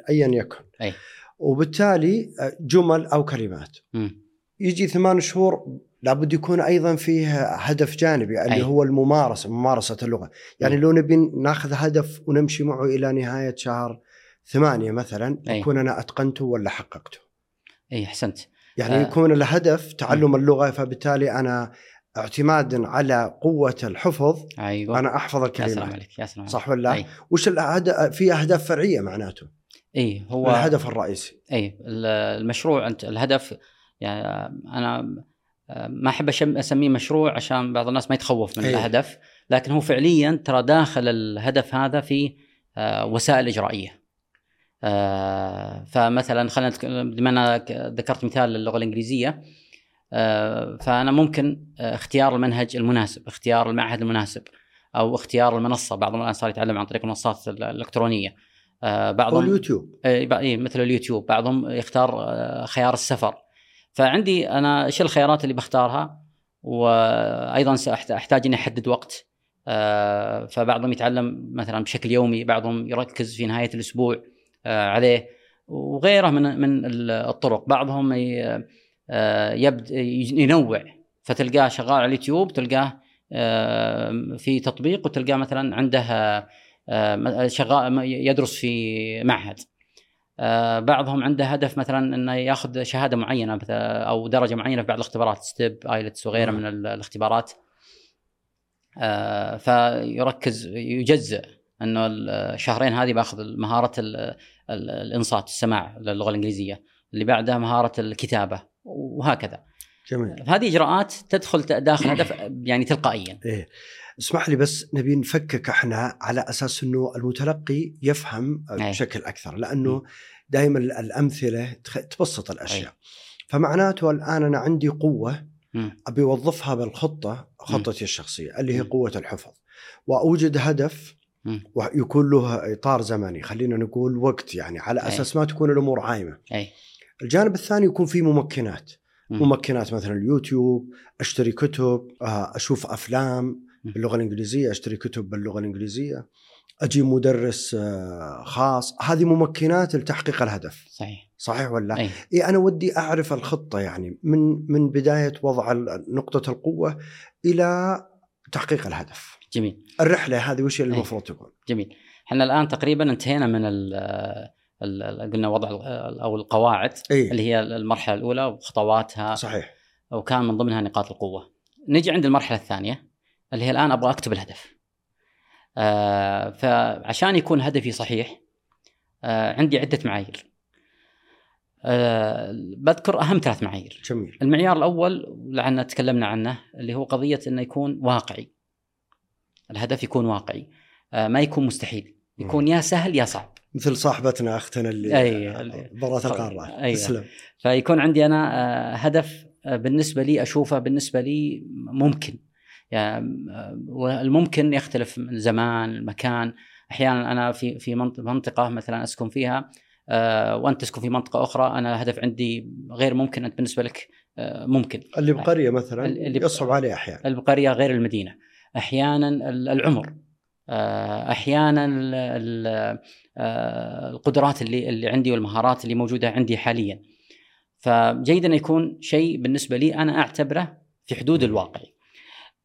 ايا يكن أي وبالتالي جمل أو كلمات م. يجي ثمان شهور لابد يكون أيضا فيه هدف جانبي اللي أي. هو الممارسة ممارسة اللغة يعني م. لو نبي ناخذ هدف ونمشي معه إلى نهاية شهر ثمانية مثلا أي. يكون أنا أتقنته ولا حققته أي أحسنت يعني آه. يكون الهدف تعلم اللغة فبالتالي أنا اعتمادا على قوة الحفظ أيوه. أنا أحفظ يا سلام عليك يا سلام صح ولا لا؟ أي. وش الأهد- في أهداف فرعية معناته. إي هو الهدف الرئيسي. إي المشروع أنت الهدف يعني أنا ما أحب أسميه مشروع عشان بعض الناس ما يتخوف من أي. الهدف لكن هو فعليا ترى داخل الهدف هذا في آه، وسائل إجرائية. آه، فمثلا خلينا بما أنا ذكرت مثال اللغة الإنجليزية فأنا ممكن آه، اختيار المنهج المناسب اختيار المعهد المناسب أو اختيار المنصة. بعضهم الان صار يتعلم عن طريق المنصات ال- الإلكترونية. آه، بعضهم اليوتيوب. إي مثل اليوتيوب. بعضهم يختار آه، خيار السفر. فعندي أنا إيش الخيارات اللي بختارها؟ وأيضا سأحت- أحتاج إني أحدد وقت. آه، فبعضهم يتعلم مثلا بشكل يومي بعضهم يركز في نهاية الأسبوع آه، عليه وغيره من من ال- الطرق. بعضهم آه، يبد ينوع. فتلقاه شغال على اليوتيوب تلقاه آه، في تطبيق وتلقاه مثلا عنده آه، شغال يدرس في معهد. بعضهم عنده هدف مثلا إنه يأخذ شهادة معينة أو درجة معينة في بعض الاختبارات STEP IELTS وغيرها نعم. من ال- الاختبارات. فيركز يجزء إنه الشهرين هذه بأخذ مهارة ال- ال- الإنصات السماع للغه الإنجليزية. اللي بعدها مهارة الكتابة. وهكذا. جميل. هذه إجراءات تدخل داخل هدف يعني تلقائيا. إيه. اسمح لي بس نبي نفكك إحنا على أساس إنه المتلقي يفهم أي. بشكل أكثر لأنه دائما الأمثلة تبسط الأشياء. فمعناته الآن أنا عندي قوة. أبي أوظفها بالخطة خطتي الشخصية اللي هي. قوة الحفظ. وأوجد هدف. ويكون له إطار زمني. خلينا نقول وقت يعني على أي. أساس ما تكون الأمور عايمة. اي الجانب الثاني يكون فيه ممكنات. مم. ممكنات مثلا اليوتيوب أشتري كتب آه، أشوف أفلام. باللغة الإنجليزية أشتري كتب باللغة الإنجليزية أجيب مدرس آه، خاص. هذه ممكنات لتحقيق الهدف. صحيح. صحيح ولا أي. إيه أنا ودي أعرف الخطة يعني من من بداية وضع نقطة القوة إلى تحقيق الهدف. جميل. الرحلة هذه وش اللي أي. المفروض تكون؟ جميل. إحنا الآن تقريبا انتهينا من قلنا وضع أو القواعد إي اللي هي المرحلة الأولى وخطواتها صحيح وكان من ضمنها نقاط القوة. نجي عند المرحلة الثانية اللي هي الآن أبغى أكتب الهدف. آه فعشان يكون هدفي صحيح آه عندي عدة معايير. آه بذكر أهم ثلاث معايير. جميل المعيار الأول لعلنا تكلمنا عنه اللي هو قضية إنه يكون واقعي. الهدف يكون واقعي آه ما يكون مستحيل، يكون يا سهل يا صعب. مثل صاحبتنا أختنا اللي أي، اللي- برات القارة. أيوة. تسلم. فيكون عندي أنا آه، هدف آه، بالنسبة لي أشوفه بالنسبة لي ممكن. يعني والممكن يختلف من زمان مكان أحيانا أنا في في منطقة مثلا أسكن فيها وأنت تسكن في منطقة أخرى أنا الهدف عندي غير ممكن أنت بالنسبة لك ممكن. اللي بقرية مثلا اللي يصعب عليه أحيانا. اللي بقريه غير المدينة. أحيانا العمر. أحيانا القدرات اللي اللي عندي والمهارات اللي موجودة عندي حاليا. فجيد انه يكون شيء بالنسبة لي أنا أعتبره في حدود الواقعي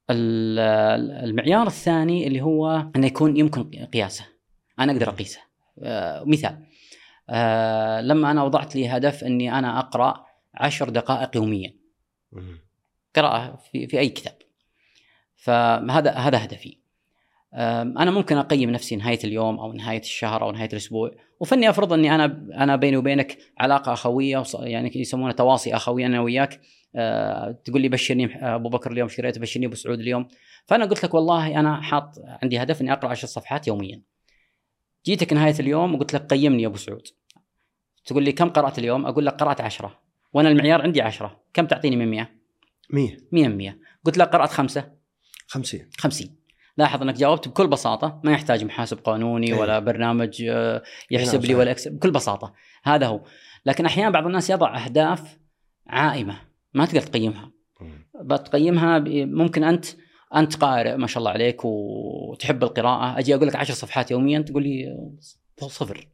المعيار الثاني اللي هو انه يكون يمكن قياسه. أنا أقدر أقيسه. آه، مثال آه، لما أنا وضعت لي هدف أني أنا أقرأ عشر دقائق يوميا. قراءة في, في أي كتاب. فهذا هذا هدفي. أنا ممكن أقيم نفسي نهاية اليوم أو نهاية الشهر أو نهاية الأسبوع. وفني أفرض إني أنا أنا بيني وبينك علاقة أخوية يعني يسمونها تواصي أخوي أنا وياك. أه تقول لي بشرني أبو بكر اليوم شريت بشرني أبو سعود اليوم. فأنا قلت لك والله أنا حاط عندي هدف إني أقرأ عشر صفحات يوميا. جيتك نهاية اليوم وقلت لك قيمني يا أبو سعود. تقول لي كم قرأت اليوم؟ أقول لك قرأت عشرة. وأنا المعيار عندي عشرة. كم تعطيني من 100 100 100 100 قلت لك قرأت خمسة؟ 50 50 لاحظ انك جاوبت بكل بساطة ما يحتاج محاسب قانوني أيه. ولا برنامج آه، يحسب لي ولا يكسب بكل بساطة هذا هو. لكن أحيانا بعض الناس يضع أهداف عائمة ما تقدر تقيمها. بتقيمها ممكن أنت أنت قارئ ما شاء الله عليك وتحب القراءة أجي أقول لك 10 صفحات يوميا تقول لي صفر.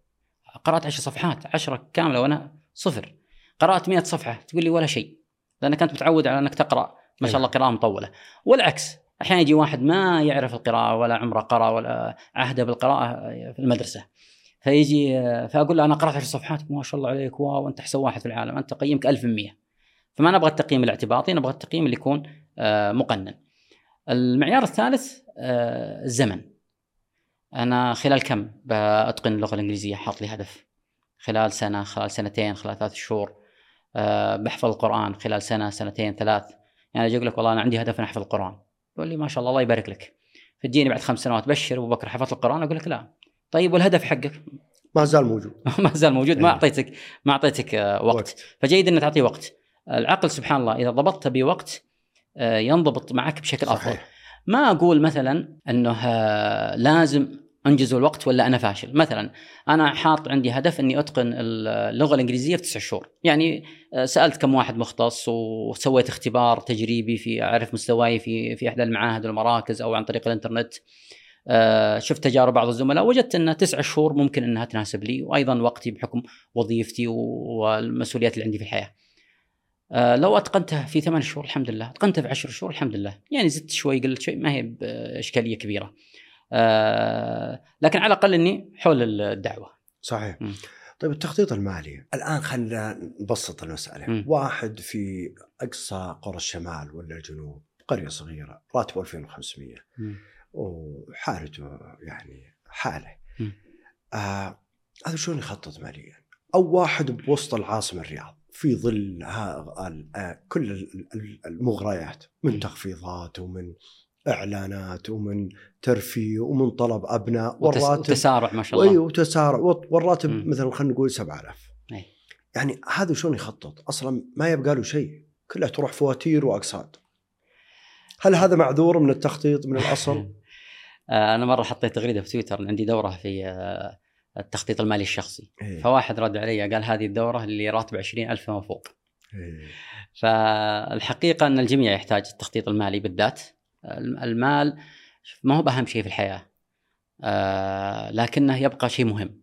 قرأت 10 صفحات 10 كاملة وأنا صفر. قرأت 100 صفحة تقول لي ولا شيء لأنك أنت متعود على أنك تقرأ ما شاء الله قراءة مطولة. والعكس أحيانا يجي واحد ما يعرف القراءة ولا عمره قرأ ولا عهده بالقراءة في المدرسة. فيجي فأقول له أنا قرأت عشر صفحات ما شاء الله عليك واو أنت أحسن واحد في العالم أنت تقييمك 1100 فما نبغى التقييم الاعتباطي نبغى التقييم اللي يكون آه، مقنن. المعيار الثالث آه، الزمن. أنا خلال كم بأتقن اللغة الإنجليزية؟ حاط لي هدف. خلال سنة خلال سنتين خلال ثلاث شهور. آه، بحفظ القرآن خلال سنة سنتين ثلاث. يعني أجي أقول لك والله أنا عندي هدف أن أحفظ القرآن. يقول لي ما شاء الله الله يبارك لك. فتجيني بعد خمس سنوات بشر أبو بكر حفظت القرآن أقول لك لا. طيب والهدف حقك؟ ما زال موجود. ما زال موجود ما إيه. اعطيتك ما أعطيتك آه، وقت. وقت. فجيد ان تعطيه وقت. العقل سبحان الله إذا ضبطته بوقت آه، ينضبط معك بشكل صحيح. افضل ما أقول مثلا إنه آه، لازم أنجز الوقت ولا أنا فاشل. مثلا أنا حاط عندي هدف إني أتقن اللغة الإنجليزية في تسع شهور. يعني آه، سألت كم واحد مختص وسويت اختبار تجريبي في أعرف مستواي في في إحدى المعاهد والمراكز أو عن طريق الإنترنت. آه، شفت تجارب بعض الزملاء وجدت إن تسع شهور ممكن إنها تناسب لي وأيضا وقتي بحكم وظيفتي والمسؤوليات اللي عندي في الحياة. آه، لو اتقنته في ثمان شهور الحمد لله، اتقنته في عشر شهور الحمد لله، يعني زدت شوي قلت شوي ما هي بإشكالية كبيرة. آه لكن على الأقل إني حول الدعوة. صحيح. م. طيب التخطيط المالي. الآن خلينا نبسط المسألة. م. واحد في أقصى قرى الشمال ولا الجنوب قرية صغيرة راتبه 2500 وحالته يعني حالة. آه هذا شلون يخطط ماليا؟ أو واحد بوسط العاصمة الرياض في ظل آه، كل المغريات من تخفيضات ومن إعلانات ومن ترفيه ومن طلب أبناء والراتب وتسارع ما شاء الله اي وتسارع والراتب م. مثلا خلينا نقول 7000 أي. يعني هذا شلون يخطط؟ أصلا ما يبقى له شيء كلها تروح فواتير وأقساط هل هذا معذور من التخطيط من الأصل؟ آه، أنا مرة حطيت تغريدة في تويتر عندي دورة في آه، التخطيط المالي الشخصي إيه؟ فواحد رد علي قال هذه الدورة اللي راتب 20000 فما فوق إيه؟ فالحقيقة أن الجميع يحتاج التخطيط المالي بالذات المال ما هو بأهم شيء في الحياة. آه لكنه يبقى شيء مهم.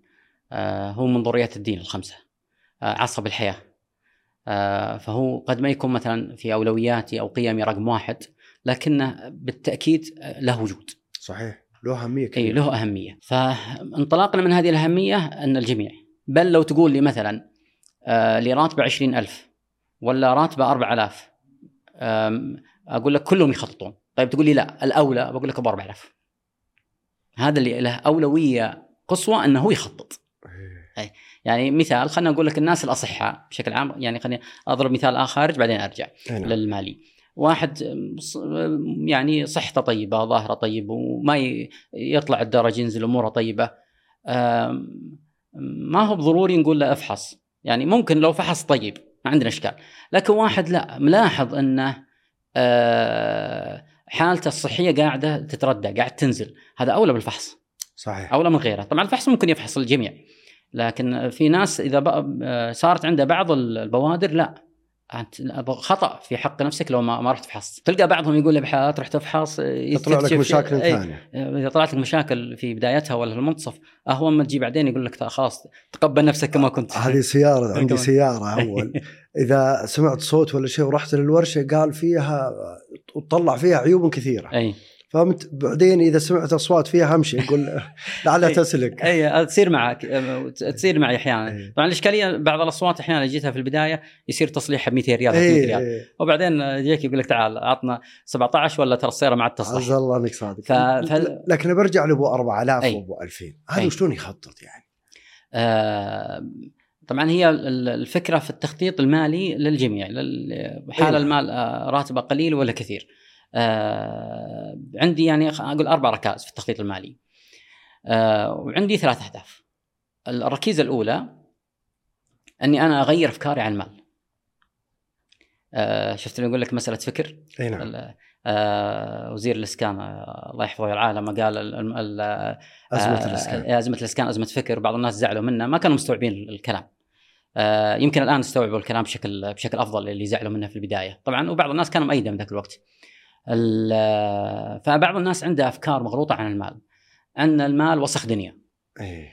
آه هو من ضروريات الدين الخمسة. آه عصب الحياة. آه فهو قد ما يكون مثلا في أولوياتي أو قيمي رقم واحد لكنه بالتأكيد له وجود. صحيح. له أهمية كبيرة. أي له أهمية. فانطلاقنا من هذه الأهمية أن الجميع. بل لو تقول لي مثلا آه اللي راتبه 20000 ولا راتبه 4000 أقول لك كلهم يخططون. طيب تقول لي لا الأولى بقول لك ابو 4000 هذا اللي له أولوية قصوى إنه هو يخطط إيه. أي. يعني مثال خلينا نقول لك الناس الأصحاء بشكل عام يعني خليني أضرب مثال آخر بعدين أرجع هنا. للمالي واحد يعني صحته طيبة ظاهرة طيب وما يطلع الدرج ينزل أموره طيبة ما هو بضروري نقول له أفحص يعني ممكن لو فحص طيب ما عندنا إشكال لكن واحد لا ملاحظ إنه حالته الصحية قاعدة تتردى قاعد تنزل. هذا أولى بالفحص. صحيح. أولى من غيره. طبعا الفحص ممكن يفحص الجميع لكن في ناس إذا بقى صارت عنده بعض البوادر لا. خطأ في حق نفسك لو ما, ما رحت فحصت تلقى بعضهم يقول ابحاث تروح تفحص يطلع لك مشاكل ثانية. إذا طلعت لك مشاكل في بدايتها ولا في المنتصف اهون ما تجي بعدين يقول لك خلاص تقبل نفسك كما كنت. هذه سيارة عندي سيارة أول. إذا سمعت صوت ولا شيء ورحت للورشة قال فيها وطلع فيها عيوب كثيرة. أي. فهمت؟ بعدين إذا سمعت اصوات فيها امشي يقول لعلها تسلك. إي تصير معك تصير معي أحيانا. طبعا الإشكالية بعض الأصوات أحيانا جيتها في البداية يصير تصليحها ب 200 ريال 300 ريال. وبعدين يجيك يقول لك تعال عطنا 17 ولا ترى السيارة ما عاد تصلح. عز الله إنك صادق. ف... ف... لكن برجع لأبو 4000 وأبو 2000 هذا شلون يخطط يعني؟ آه... طبعا هي الفكرة في التخطيط المالي للجميع حال المال راتبه قليل ولا كثير. آه عندي يعني أقول أربع ركائز في التخطيط المالي. آه وعندي ثلاث أهداف. الركيزة الأولى أني أنا أغير أفكاري عن المال. آه شفت اللي يقول لك مسألة فكر؟ أي نعم. آه وزير الإسكان آه الله يحفظه ويرعاه لما قال ال ال أزمة الإسكان. آه أزمة الإسكان أزمة فكر. بعض الناس زعلوا منه. ما كانوا مستوعبين الكلام. آه يمكن الآن استوعبوا الكلام بشكل بشكل أفضل اللي زعلوا منه في البداية. طبعا وبعض الناس كانوا مؤيده من ذاك الوقت. فبعض الناس عنده أفكار مغلوطة عن المال أن المال وسخ دنيا. إيه.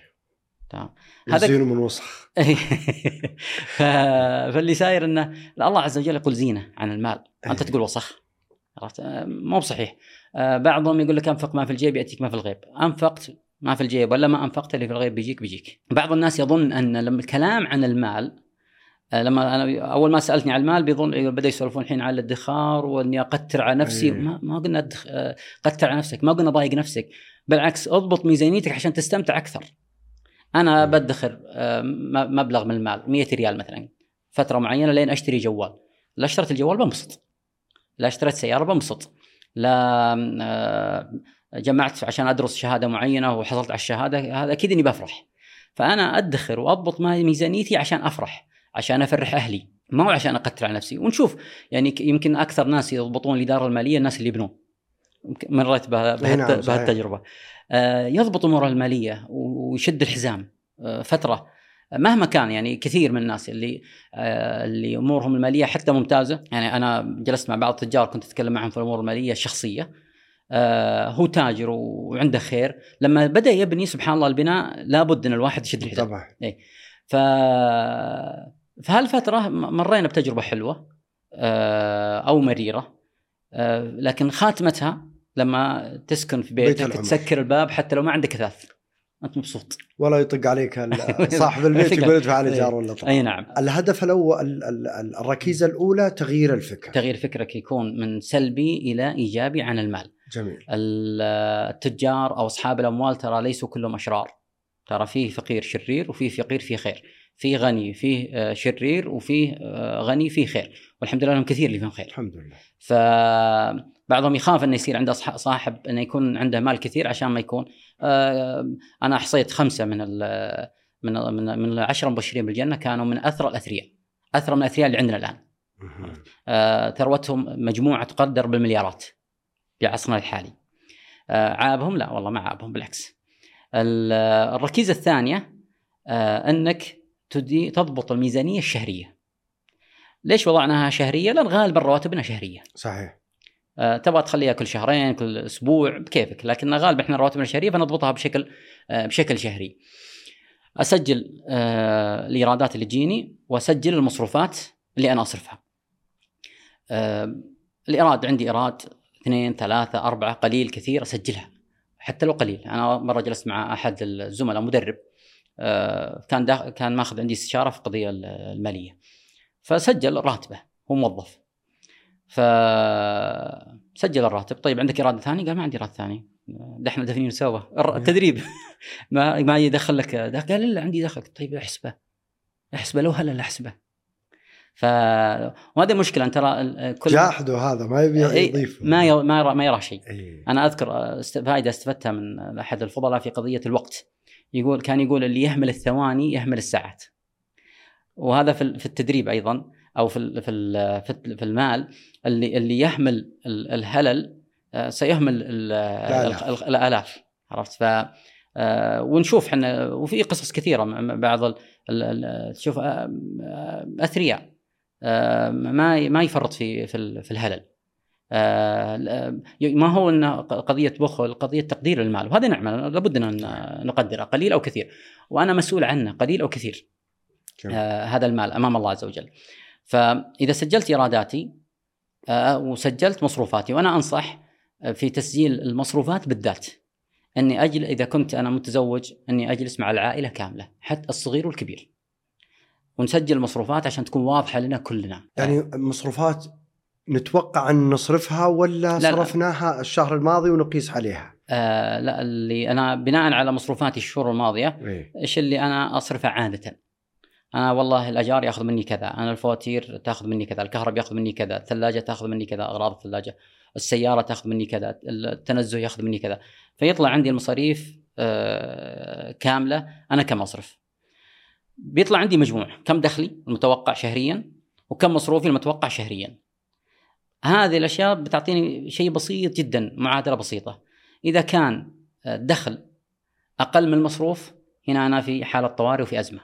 تمام. هذا من وسخ. فاللي ساير إنه الله عز وجل يقول زينة عن المال. أنت تقول وسخ. عرفت؟ مو بصحيح. بعضهم يقول لك أنفق ما في الجيب يأتيك ما في الغيب. أنفقت ما في الجيب ولا ما أنفقت اللي في الغيب بيجيك بيجيك. بعض الناس يظن أن لما الكلام عن المال آه، لما أنا أول ما سألتني عن المال بيظن بدا يسولفون الحين على الادخار وإني أقتر على نفسي. أيه. ما, ما قلنا أدخ... آه، قتر على نفسك ما قلنا ضايق نفسك. بالعكس أضبط ميزانيتك عشان تستمتع أكثر. أنا بدخر آه، مبلغ من المال 100 ريال مثلا فترة معينة لين أشتري جوال. لا اشتريت الجوال بنبسط لا اشتريت سيارة بنبسط لا جمعت عشان أدرس شهادة معينة وحصلت على الشهادة هذا أكيد إني بفرح. فأنا أدخر وأضبط ميزانيتي عشان أفرح. عشان أفرح أهلي ما هو عشان أقتل على نفسي. ونشوف يعني يمكن أكثر ناس يضبطون الإدارة المالية الناس اللي يبنون. مريت بهالتجربة. آه يضبط اموره المالية ويشد الحزام. آه فترة. مهما كان يعني كثير من الناس اللي آه اللي أمورهم المالية حتى ممتازة. يعني أنا جلست مع بعض التجار كنت أتكلم معهم في الأمور المالية الشخصية. آه هو تاجر وعنده خير. لما بدأ يبني سبحان الله البناء لابد إن الواحد يشد الحزام. طبعا. إيه. ف في هالفترة مرينا بتجربة حلوة آه، أو مريرة آه، لكن خاتمتها لما تسكن في بيتك بيت تسكر الباب حتى لو ما عندك أثاث أنت مبسوط. ولا يطق عليك صاحب البيت يقول ادفع الايجار ولا طبعا. أي نعم. الهدف الأول الركيزة الأولى تغيير الفكر. تغيير فكرك يكون من سلبي إلى إيجابي عن المال. جميل. التجار أو أصحاب الأموال ترى ليسوا كلهم أشرار. ترى فيه فقير شرير وفيه فقير فيه خير. في غني فيه آه، شرير وفيه آه، غني فيه خير. والحمد لله لهم كثير اللي فيهم خير. الحمد لله. فبعضهم يخاف إنه يصير عنده صاحب إنه يكون عنده مال كثير عشان ما يكون آه، أنا احصيت خمسة من ال من من من العشرة المبشرين بالجنة كانوا من اثرى الأثرياء. اثرى من الأثرياء اللي عندنا الآن. ثروتهم مجموعة تقدر بالمليارات في عصرنا الحالي عابهم؟ لا والله ما عابهم بالعكس. الركيزة الثانية إنك تضبط الميزانية الشهرية. ليش وضعناها شهرية؟ لأن غالبا رواتبنا شهرية. صحيح. آه تبغى تخليها كل شهرين كل أسبوع بكيفك لكن غالبا إحنا رواتبنا شهرية فنضبطها بشكل آه بشكل شهري. أسجل آه الإيرادات اللي تجيني وأسجل المصروفات اللي أنا أصرفها. آه الإيراد عندي إيراد اثنين ثلاثة أربعة قليل كثير أسجلها حتى لو قليل أنا مرة جلست مع أحد الزملاء مدرب كان داخل كان ماخذ عندي استشارة في القضية المالية. فسجل راتبه هو موظف. فسجل الراتب. طيب عندك إرادة ثانية؟ قال ما عندي إرادة ثانية. ده إحنا دفنين سوا التدريب ما ما يدخل لك قال لا عندي دخل. طيب احسبه. احسبه لو هلا احسبه. ف وهذه مشكلة. أنت ترى كل جاحد هذا ما يبي يضيف ما يرى ما يرى, ما يرى شيء. أيه. أنا أذكر فائدة استفدتها من أحد الفضلاء في قضية الوقت. يقول كان يقول اللي يهمل الثواني يهمل الساعات. وهذا في التدريب أيضا أو في في في المال اللي اللي يهمل الهلل آه، سيهمل الآلاف. عرفت؟ ف آه، ونشوف إحنا وفي قصص كثيرة بعض ال- ال- ال- تشوف آه، أثرياء ما ما يفرط في في ال- في الهلل. ما هو إن قضية بخل قضية تقدير المال وهذه نعمه لابد أن نقدرها قليل أو كثير وأنا مسؤول عنه قليل أو كثير. آه، هذا المال أمام الله عز وجل. فإذا سجلت ايراداتي آه، وسجلت مصروفاتي وأنا أنصح آه، في تسجيل المصروفات بالذات أني أجل إذا كنت أنا متزوج أني أجلس مع العائلة كاملة حتى الصغير والكبير. ونسجل المصروفات عشان تكون واضحة لنا كلنا. يعني مصروفات نتوقع أن نصرفها ولا لا. صرفناها الشهر الماضي ونقيس عليها؟ آه لا اللي أنا بناء على مصروفاتي الشهور الماضية إيه. إيش اللي أنا أصرفه عادة أنا والله الأجار ياخذ مني كذا أنا الفواتير تاخذ مني كذا الكهرباء ياخذ مني كذا الثلاجة تاخذ مني كذا أغراض الثلاجة السيارة تاخذ مني كذا التنزه ياخذ مني كذا فيطلع عندي المصاريف آه، كاملة أنا كم أصرف بيطلع عندي مجموع كم دخلي المتوقع شهريا وكم مصروفي المتوقع شهريا هذه الأشياء بتعطيني شيء بسيط جدا معادلة بسيطة. إذا كان الدخل أقل من المصروف هنا أنا في حالة طوارئ وفي أزمة.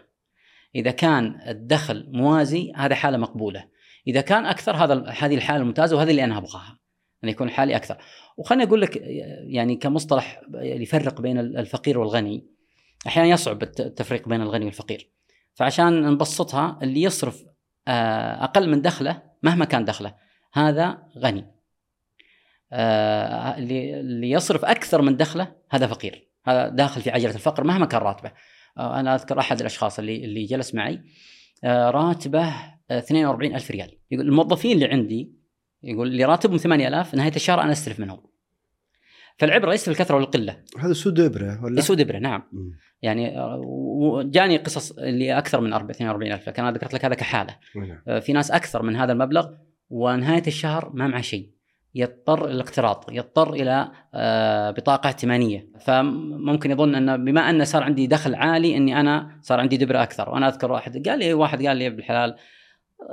إذا كان الدخل موازي هذا حالة مقبولة. إذا كان أكثر هذا هذه الحالة الممتازة وهذه اللي أنا أبغاها. ان يكون حالي أكثر. وخليني أقول لك يعني كمصطلح يفرق بين الفقير والغني. أحيانا يصعب الت- التفريق بين الغني والفقير. فعشان نبسطها اللي يصرف آه، أقل من دخله مهما كان دخله هذا غني. آه، اللي اللي يصرف أكثر من دخله هذا فقير. هذا داخل في عجلة الفقر مهما كان راتبه. آه، أنا أذكر أحد الأشخاص اللي اللي جلس معي آه، راتبه آه، 42 ألف ريال. يقول الموظفين اللي عندي يقول اللي راتبهم 8000 نهاية الشهر أنا أستلف منهم. فالعبرة ليست في الكثرة والقلة. هذا سود إبرة ولا؟ يسود إبرة نعم. مم. يعني آه، وجاني قصص اللي أكثر من 42 ألف لكن أنا ذكرت لك هذا كحالة. نعم. آه، في ناس أكثر من هذا المبلغ ونهاية الشهر ما معه شيء. يضطر الاقتراض يضطر إلى آه، بطاقة ائتمانية. فممكن يظن أن بما أن صار عندي دخل عالي أني أنا صار عندي دبره أكثر. وأنا أذكر واحد قال لي واحد قال لي بالحلال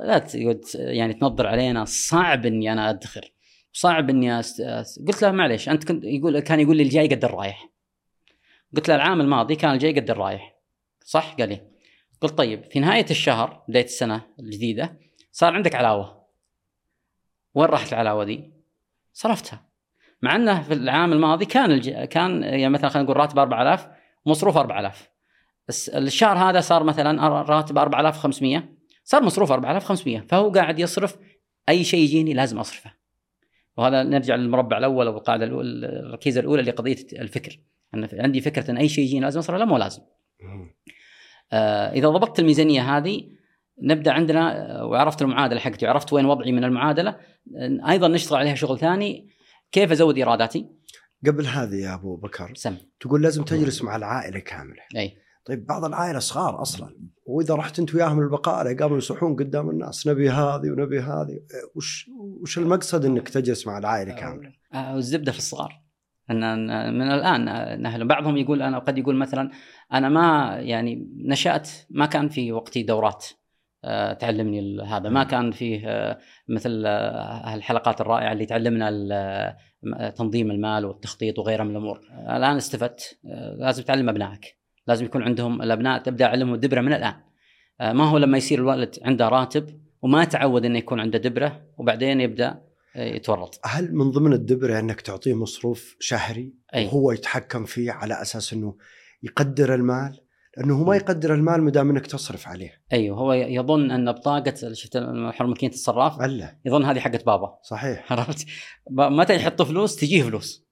لا يعني تنظر علينا صعب إني أنا أدخر. صعب إني. أست... قلت له معليش أنت كنت يقول كان يقول لي الجاي قد الرايح قلت له العام الماضي كان الجاي قد الرايح صح؟ قال لي. قلت طيب في نهاية الشهر بداية السنة الجديدة صار عندك علاوة. وين راحت العلاوه دي؟ صرفتها. مع انه في العام الماضي كان الج... كان يعني مثلا خلينا نقول راتب 4000 مصروف 4000 الس- الشهر هذا صار مثلا راتب 4500 صار مصروف 4500 فهو قاعد يصرف أي شيء يجيني لازم أصرفه. وهذا نرجع للمربع الأول أو القاعدة الاولى الركيزة الأولى لقضية الفكر. أن عندي فكرة أن أي شيء يجيني لازم أصرفه لا مو لازم. آه، إذا ضبطت الميزانية هذه نبدأ عندنا وعرفت المعادلة حقتي وعرفت وين وضعي من المعادلة. أيضا نشتغل عليها شغل ثاني كيف أزود إيراداتي؟ قبل هذه يا أبو بكر سم. تقول لازم تجلس مع العائلة كاملة. أي. طيب بعض العائلة صغار أصلا وإذا رحت أنت وياهم البقاله قاموا يصيحون قدام الناس نبي هذه ونبي هذه. وش وش المقصد إنك تجلس مع العائلة كاملة؟ الزبدة في الصغار. إن من الآن نهل بعضهم يقول أنا قد يقول مثلا أنا ما يعني نشأت ما كان في وقتي دورات. تعلمني ال- هذا. ما كان فيه آه، مثل آه، الحلقات الرائعة اللي تعلمنا آه، تنظيم المال والتخطيط وغيرها من الأمور. آه، الآن استفدت. آه، لازم تعلم أبنائك. لازم يكون عندهم الأبناء تبدأ علمهم الدبرة من الآن. آه، ما هو لما يصير الوالد عنده راتب وما تعود إنه يكون عنده دبرة وبعدين يبدأ آه، يتورط. هل من ضمن الدبرة إنك تعطيه مصروف شهري أي. وهو يتحكم فيه على أساس إنه يقدر المال؟ لأنه هو ما يقدر المال ما دام إنك تصرف عليه. أيوه هو يظن أن بطاقة شفت حر ماكينه الصراف ألا. يظن هذه حقت بابا. صحيح. عرفت؟ متى يحط فلوس تجيه فلوس.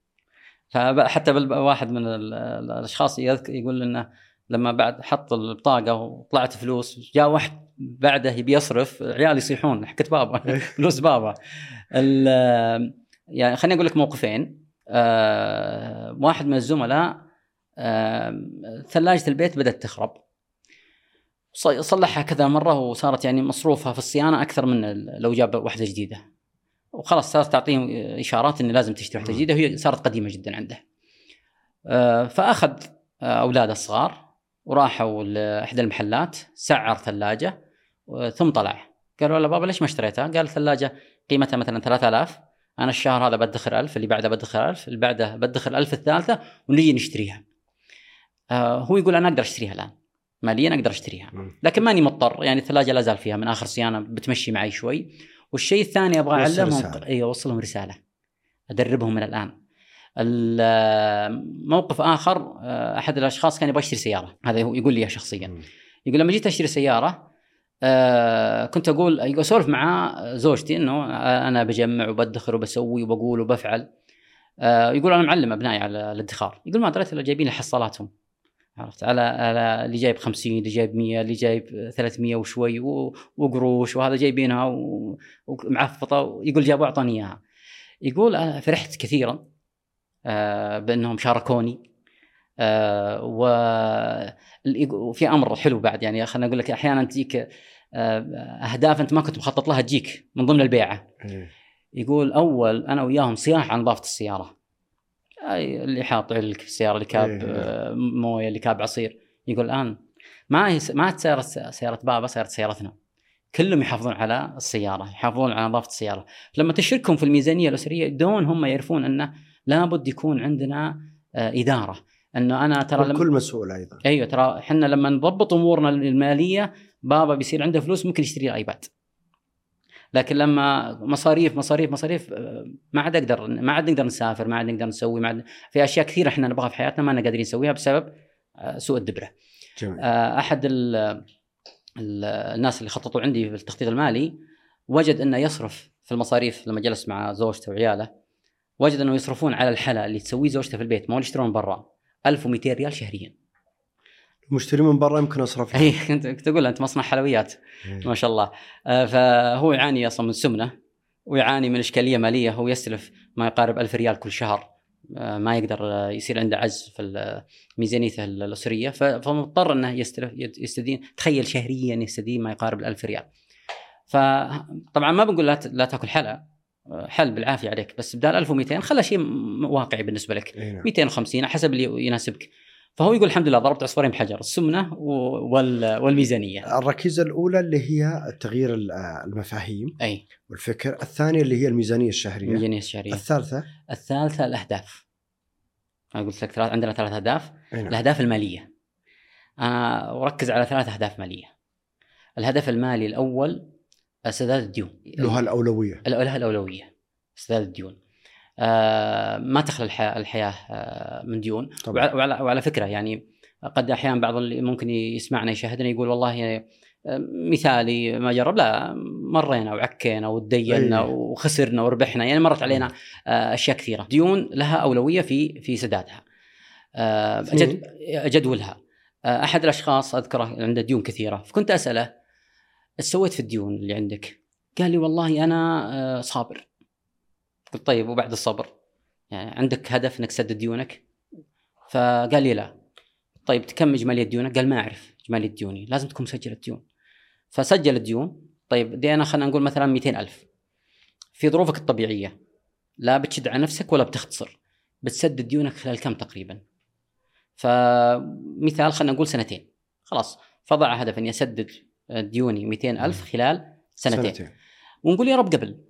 فحتى واحد من ال- ال- الأشخاص يقول إنه لما بعد حط البطاقة وطلعت فلوس جاء واحد بعده يبي يصرف عيال يصيحون حقت بابا فلوس بابا. يعني خليني أقول لك موقفين. آه، واحد من الزملاء ثلاجة البيت بدأت تخرب. صلحها كذا مرة وصارت يعني مصروفها في الصيانة أكثر من لو جاب واحدة جديدة. وخلاص صارت تعطيهم إشارات إن لازم تشتري واحدة جديدة وهي صارت قديمة جدا عنده. آه، فأخذ آه، اولاده الصغار وراحوا لاحدى المحلات سعر ثلاجة ثم طلع. قالوا له بابا ليش ما اشتريتها؟ قال الثلاجه قيمتها مثلا 3000 أنا الشهر هذا بدخر ألف اللي بعده بدخر ألف اللي بعده بدخر ألف الثالثة ونجي نشتريها. هو يقول أنا أقدر أشتريها الآن. ماليا أقدر أشتريها. لكن ماني مضطر. يعني الثلاجة لا زال فيها. من آخر صيانة بتمشي معي شوي. والشيء الثاني أبغى أعلمهم. اي اوصلهم رسالة. أدربهم من الآن. ال- موقف آخر آه، أحد الأشخاص كان يبغى يشتري سيارة. هذا هو يقول لي شخصيا. يقول لما جيت أشتري سيارة آه كنت أقول أسولف مع زوجتي إنه آه، أنا بجمع وبدخر وبسوي وبقول وبفعل. آه يقول أنا معلم أبنائي على الادخار. يقول ما دريت الا جايبين لي حصالاتهم. عرفت؟ على على اللي جايب 50 اللي جايب 100 اللي جايب 300 وشوي وقروش وهذا جايبينها ومعفطة يقول جابوا اعطوني إياها. يقول أنا فرحت كثيرا آه بأنهم شاركوني آه و- وفي أمر حلو بعد يعني خليني أقول لك أحيانا تجيك آه، أهداف أنت ما كنت مخطط لها تجيك من ضمن البيعة. إيه. يقول أول أنا وياهم صياح عن نظافة السيارة. أي اللي حاط علك في السيارة اللي كاب إيه. آه، موية اللي كاب عصير. يقول الآن ما هي ما سيارة سيارة بابا سيارة سيارتنا. كلهم يحافظون على السيارة يحافظون على نظافة السيارة. لما تشركهم في الميزانية الأسرية دون هم يعرفون أنه لابد يكون عندنا آه، إدارة. أنه أنا ترى لما والكل مسؤول أيضا. أيوه ترى إحنا لما نضبط أمورنا المالية بابا بيصير عنده فلوس ممكن يشتري ايباد لكن لما مصاريف مصاريف مصاريف آه، ما عاد أقدر ما عاد نقدر نسافر ما عاد نقدر نسوي ما عاد في أشياء كثيرة إحنا نبغاها في حياتنا ما قادرين نسويها بسبب آه، سوء الدبرة. جميل آه، أحد ال ال الناس اللي خططوا عندي في التخطيط المالي وجد أنه يصرف في المصاريف لما جلس مع زوجته وعياله وجد أنه يصرفون على الحلا اللي تسويه زوجته في البيت ما يشترون برا 1200 ريال شهريا. مشتري من برا يمكن اصرف اي كنت كنت أقول أنت مصنع حلويات. إيه. ما شاء الله. آه، فهو يعاني أصلا من سمنة ويعاني من إشكالية مالية. هو يستلف ما يقارب ألف ريال كل شهر. آه، ما يقدر آه، يصير عنده عجز في ميزانيته الأسرية. فمضطر أنه يستلف يستدين. تخيل شهريا يستدين ما يقارب الألف ريال. فطبعا ما بنقول لا لا تأكل حلا حل بالعافية عليك. بس بدال 1200 خلى شيء واقعي بالنسبة لك. إيه نعم. 250 حسب اللي يناسبك. فهو يقول الحمد لله ضربت عصفورين بحجر السمنة والميزانية. الركيزة الأولى اللي هي تغيير ال- المفاهيم أي. والفكر الثانية اللي هي الميزانية الشهرية. الميزانية الشهرية. الثالثة؟ الثالثة الأهداف. أنا قلت لك ثلاث عندنا ثلاث أهداف. نعم. الأهداف المالية. أنا أركز على ثلاث أهداف مالية. الهدف المالي الأول سداد الديون. له الأولوية. لها الأولوية. سداد الديون. ما تخلى الحياة آه من ديون. طبعا. وعلى, وعلى, فكرة يعني قد أحيانا بعض اللي ممكن يسمعنا يشاهدنا يقول والله آه، مثالي ما جرب. لا مرينا وعكينا ودينا أي. وخسرنا وربحنا. يعني مرت علينا آه، أشياء كثيرة. ديون لها أولوية في في سدادها. آه، جدولها. آه، أحد الأشخاص أذكره عنده ديون كثيرة. فكنت أسأله إيش سويت في الديون اللي عندك؟ قال لي والله أنا آه، صابر. قلت طيب وبعد الصبر. يعني عندك هدف إنك تسدد ديونك؟ فقال لي لا. طيب كم اجماليه ديونك؟ قال ما أعرف اجماليه ديوني لازم تكون مسجل الديون فسجل الديون. طيب دي أنا خلينا نقول مثلا 200 ألف. في ظروفك الطبيعية لا بتشد على نفسك ولا بتختصر. بتسدد ديونك خلال كم تقريبا؟ فمثال خلينا نقول سنتين. خلاص فضع هدف إني أسدد ديوني 200 ألف خلال سنتين, سنتين. سنتين. ونقول يا رب قبل.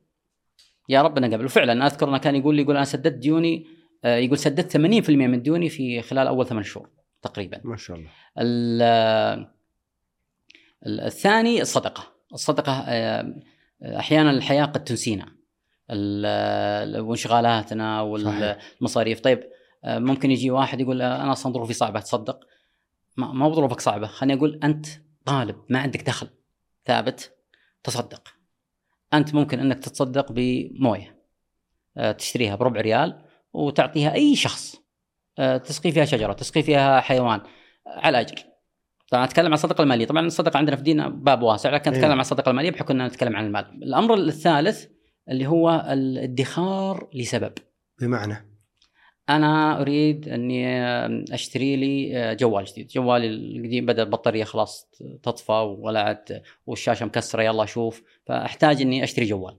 يا رب أنا قبل. وفعلا أذكر أنه كان يقول لي يقول أنا سددت ديوني آه، يقول سددت 80% من ديوني في خلال أول ثمان شهور تقريبا. ما شاء الله. ال- ال- الثاني الصدقة. الصدقة آه، أحيانا الحياة قد تنسينا. ال- وانشغالاتنا صحيح. والمصاريف. طيب آه، ممكن يجي واحد يقول أنا أصلا ظروفي صعبة تصدق. ما ما هو ظروفك صعبة. خليني أقول أنت طالب ما عندك دخل ثابت تصدق. أنت ممكن أنك تتصدق بموية آه، تشتريها بربع ريال وتعطيها أي شخص آه، تسقي فيها شجرة تسقي فيها حيوان على اجر طبعا أتكلم عن الصدقه المالية. طبعا الصدقه عندنا في ديننا باب واسع لكن أتكلم إيه. عن الصدقه المالية بحكم أننا نتكلم عن المال. الأمر الثالث اللي هو الادخار لسبب. بمعنى؟ أنا أريد أني أشتري لي جوال جديد. جوالي القديم بدأ البطاريه خلاص تطفى عاد والشاشة مكسرة يلا أشوف فأحتاج أني أشتري جوال.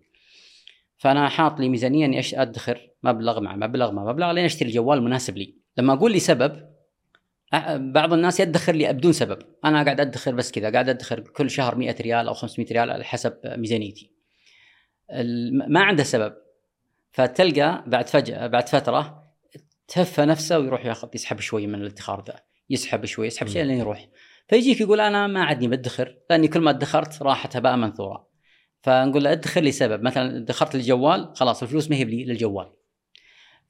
فأنا حاط لي ميزانية أني أدخر مبلغ مع مبلغ مع مبلغ لين أشتري الجوال المناسب لي. لما أقول لي سبب بعض الناس يدخر لي بدون سبب. أنا قاعد أدخر بس كذا قاعد أدخر كل شهر 100 ريال أو 500 ريال على حسب ميزانيتي. ما عنده سبب. فتلقى بعد فجأة بعد فترة تهفى نفسه ويروح ياخذ يسحب شوي من الادخار ذا. يسحب شوي يسحب شوي لين يروح. فيجيك يقول أنا ماني بدخر لأني كل ما ادخرت راحت هباء منثورا فنقول له ادخر لسبب مثلا ادخرت الجوال خلاص الفلوس ما هي بلي للجوال.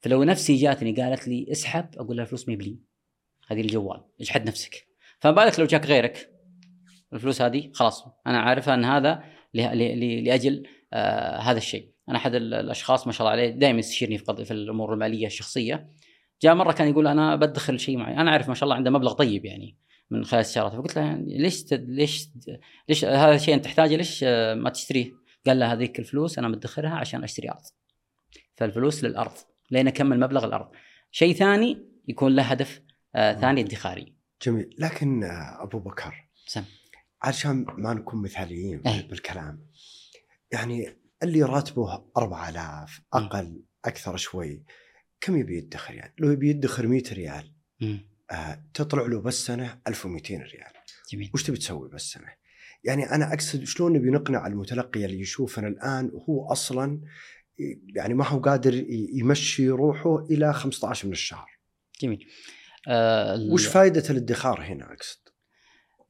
فلو نفسي جاتني قالت لي اسحب أقول لها الفلوس ما هي بلي. هذه الجوال. اجحد نفسك. فما بالك لو جاك غيرك؟ الفلوس هذه خلاص. أنا عارفه أن هذا لأجل آه هذا الشيء. أنا أحد الأشخاص ما شاء الله عليه دائما يستشيرني في, في الأمور المالية الشخصية. جاء مرة كان يقول أنا بدخل شيء معي أنا أعرف ما شاء الله عنده مبلغ طيب يعني من خلال استشارات فقلت له يعني ليش ليش ليش هذا الشيء أنت تحتاجه ليش ما تشتريه؟ قال له هذيك الفلوس أنا مدخرها عشان أشتري أرض. فالفلوس للأرض لين أكمل مبلغ الأرض. شيء ثاني يكون له هدف آه ثاني ادخاري. جميل لكن آه أبو بكر سم عشان ما نكون مثاليين أي. بالكلام يعني اللي راتبه 4000 أقل أكثر شوي كم يبي يدخر يعني؟ لو يبي يدخر 100 ريال. آه تطلع له بس سنة 1200 ريال جميل وش تبي تسوي بس سنة؟ يعني أنا أقصد شلون نبي نقنع المتلقي اللي يشوفنا الآن وهو أصلا يعني ما هو قادر يمشي روحه إلى 15 من الشهر. جميل آه وش فائده الادخار هنا أقصد؟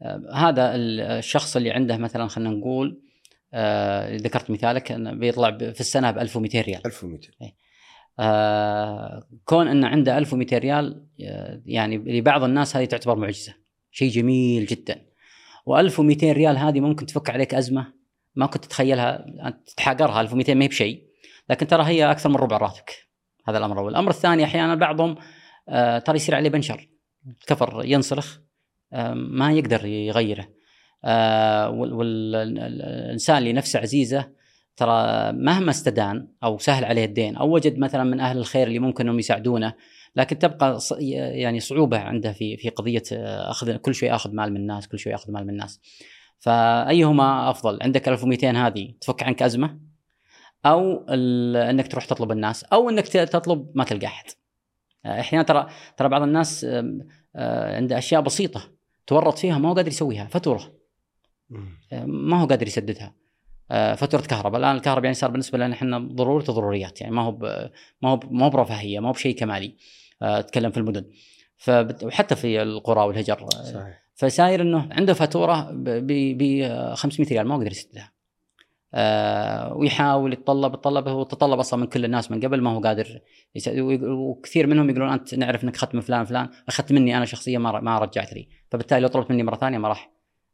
آه هذا ال- الشخص اللي عنده مثلا خلينا نقول آه ذكرت مثالك إنه بيطلع في السنة ب 1200 ريال 1200 آه كون ان عنده 1200 ريال آه، يعني لبعض الناس هذه تعتبر معجزة. شيء جميل جدا. و1200 ريال هذه ممكن تفك عليك أزمة ما كنت تتخيلها تتحاقرها 1200 ما هي بشيء. لكن ترى هي أكثر من ربع راتبك. هذا الأمر الأول. الأمر الثاني أحيانا بعضهم آه ترى يصير عليه بنشر. كفر ينسلخ آه ما يقدر يغيره. آه والإنسان اللي نفسه عزيزة ترى مهما استدان أو سهل عليه الدين أو وجد مثلا من أهل الخير اللي ممكن إنهم يساعدونه لكن تبقى يعني صعوبة عنده في في قضية آه، أخذ كل شوي اخذ مال من الناس كل شوي اخذ مال من الناس. فأيهما أفضل؟ عندك 1200 هذه تفك عنك أزمة؟ أو إنك تروح تطلب الناس أو إنك تطلب ما تلقى أحد. آه، أحيانا ترى ترى بعض الناس آه، عنده أشياء بسيطة تورط فيها ما هو قادر يسويها فاتورة. مم. ما هو قادر يسددها. آه، فاتورة كهرباء. الآن الكهرباء يعني صار بالنسبة لنا إحنا ضرورة ضروريات يعني ما هو ما هو ما هو برفاهية ما هو بشيء كمالي آه، أتكلم في المدن. وحتى في القرى والهجر آه، صحيح. فساير إنه عنده فاتورة ب 500 ريال ما هو قادر يسددها آه ويحاول يتطلب يتطلب هو تطلب أصلا من كل الناس من قبل ما هو قادر وكثير منهم يقولون أنت نعرف إنك أخذت من فلان فلان أخذت مني أنا شخصيا ما رجعت لي. فبالتالي لو طلبت مني مرة ثانية ما راح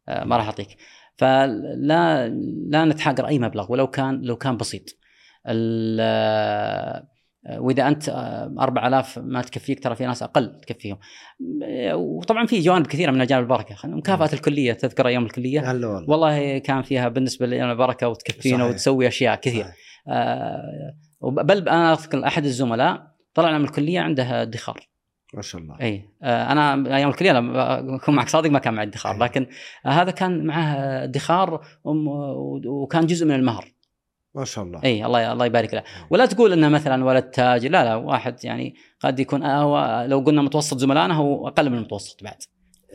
آه ما راح أعطيك. فلا لا نتحاقر أي مبلغ ولو كان لو كان بسيط. آه، وإذا أنت آه، 4000 ما تكفيك ترى في ناس أقل تكفيهم. آه، وطبعا في جوانب كثيرة من جانب البركة. مكافاه الكلية تذكر أيام الكلية؟ هلا والله. والله كان فيها بالنسبة لنا بركه وتكفينا. وتسوي أشياء كثير. آه بل أنا اذكر أحد الزملاء طلعنا من الكلية عنده ادخار. ما شاء الله. اي آه أنا أيام الكليه لما أكون معك صادق ما كان معي ادخار أي. لكن آه هذا كان معه ادخار وكان جزء من المهر. ما شاء الله. اي الله الله يبارك له. ولا تقول إنه مثلا ولد تاجر لا لا واحد يعني قد يكون آه، هو لو قلنا متوسط زملائنا هو أقل من المتوسط بعد.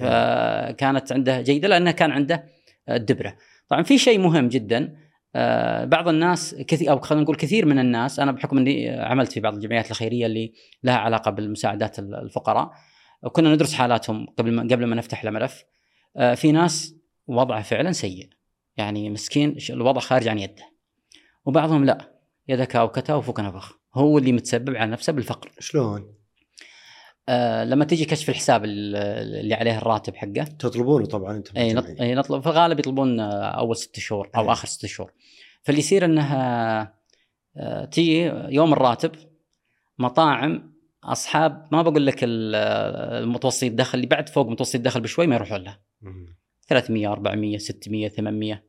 فكانت عنده جيدة لأنه كان عنده الدبرة. طبعا في شيء مهم جدا بعض الناس كثير أو خلينا نقول كثير من الناس أنا بحكم إني عملت في بعض الجمعيات الخيريه اللي لها علاقة بالمساعدات الفقراء وكنا ندرس حالاتهم قبل ما قبل ما نفتح الملف. آه، في ناس وضعه فعلا سيء. يعني مسكين الوضع خارج عن يده. وبعضهم لا يدك اوكتا وفوق نفخ. هو اللي متسبب على نفسه بالفقر. شلون؟ آه لما تيجي كشف الحساب ال- اللي عليه الراتب حقه تطلبونه طبعا أنت اي نط... بالجمعية. اي نطلب في الغالب يطلبون أول ست شهور أو أي. آخر ست شهور فاللي يصير إنها آه، تيجي يوم الراتب مطاعم أصحاب ما بقول لك ال- المتوسط الدخل اللي بعد فوق متوسط الدخل بشوي ما يروحون له مم. 300 400 600 800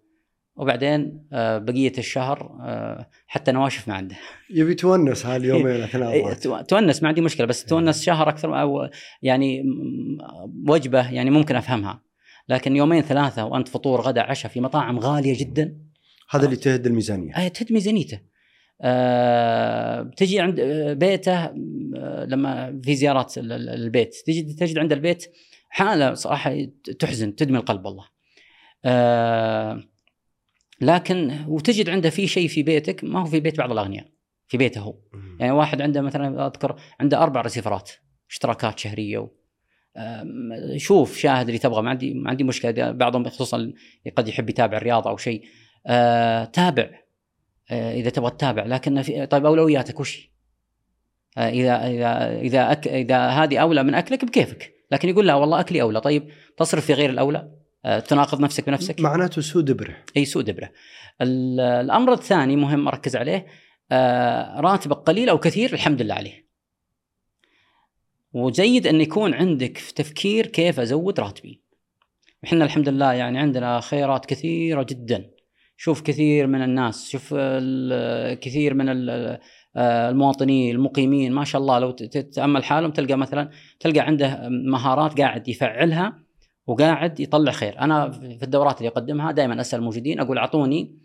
وبعدين آه، بقية الشهر آه، حتى نواشف ما عنده. يبي تونس هاليومين إيه، اثناء تو- تونس ما عندي مشكلة بس تونس شهر أكثر أو يعني وجبة يعني ممكن أفهمها. لكن يومين ثلاثة وأنت فطور غدا عشاء في مطاعم غالية جدا. هذا اللي تهد الميزانية. آه تهد ميزانيته. آه بتجي عند آه، بيته آه لما في زيارات ال- ال- البيت تجي تجد عند البيت حالة صراحة تحزن تدمي القلب والله. آه لكن وتجد عنده في شيء في بيتك ما هو في بيت بعض الأغنياء في بيته هو. يعني واحد عنده مثلا أذكر عنده أربع ريسيفرات اشتراكات شهرية و... شوف شاهد اللي تبغى ما عندي ما عندي مشكلة. بعضهم خصوصا قد يحب يتابع الرياضه أو شيء. أه تابع. أه إذا تبغى تتابع. لكن في طيب أولوياتك وش؟ أه إذا إذا إذا أك إذا هذه أولى من أكلك بكيفك. لكن يقول لا والله أكلي أولى. طيب تصرف في غير الأولى؟ تناقض نفسك بنفسك معناته سوء دبرة إي سوء دبرة. ال- الأمر الثاني مهم أركز عليه آه، راتبك قليل أو كثير الحمد لله عليه. وجيد أن يكون عندك في تفكير كيف أزود راتبي. إحنا الحمد لله يعني عندنا خيارات كثيرة جدا. شوف كثير من الناس، شوف كثير من آه، المواطنين المقيمين ما شاء الله لو تتأمل حالهم تلقى مثلا تلقى عنده مهارات قاعد يفعلها وقاعد يطلع خير. أنا في الدورات اللي أقدمها دائما أسأل الموجودين أقول أعطوني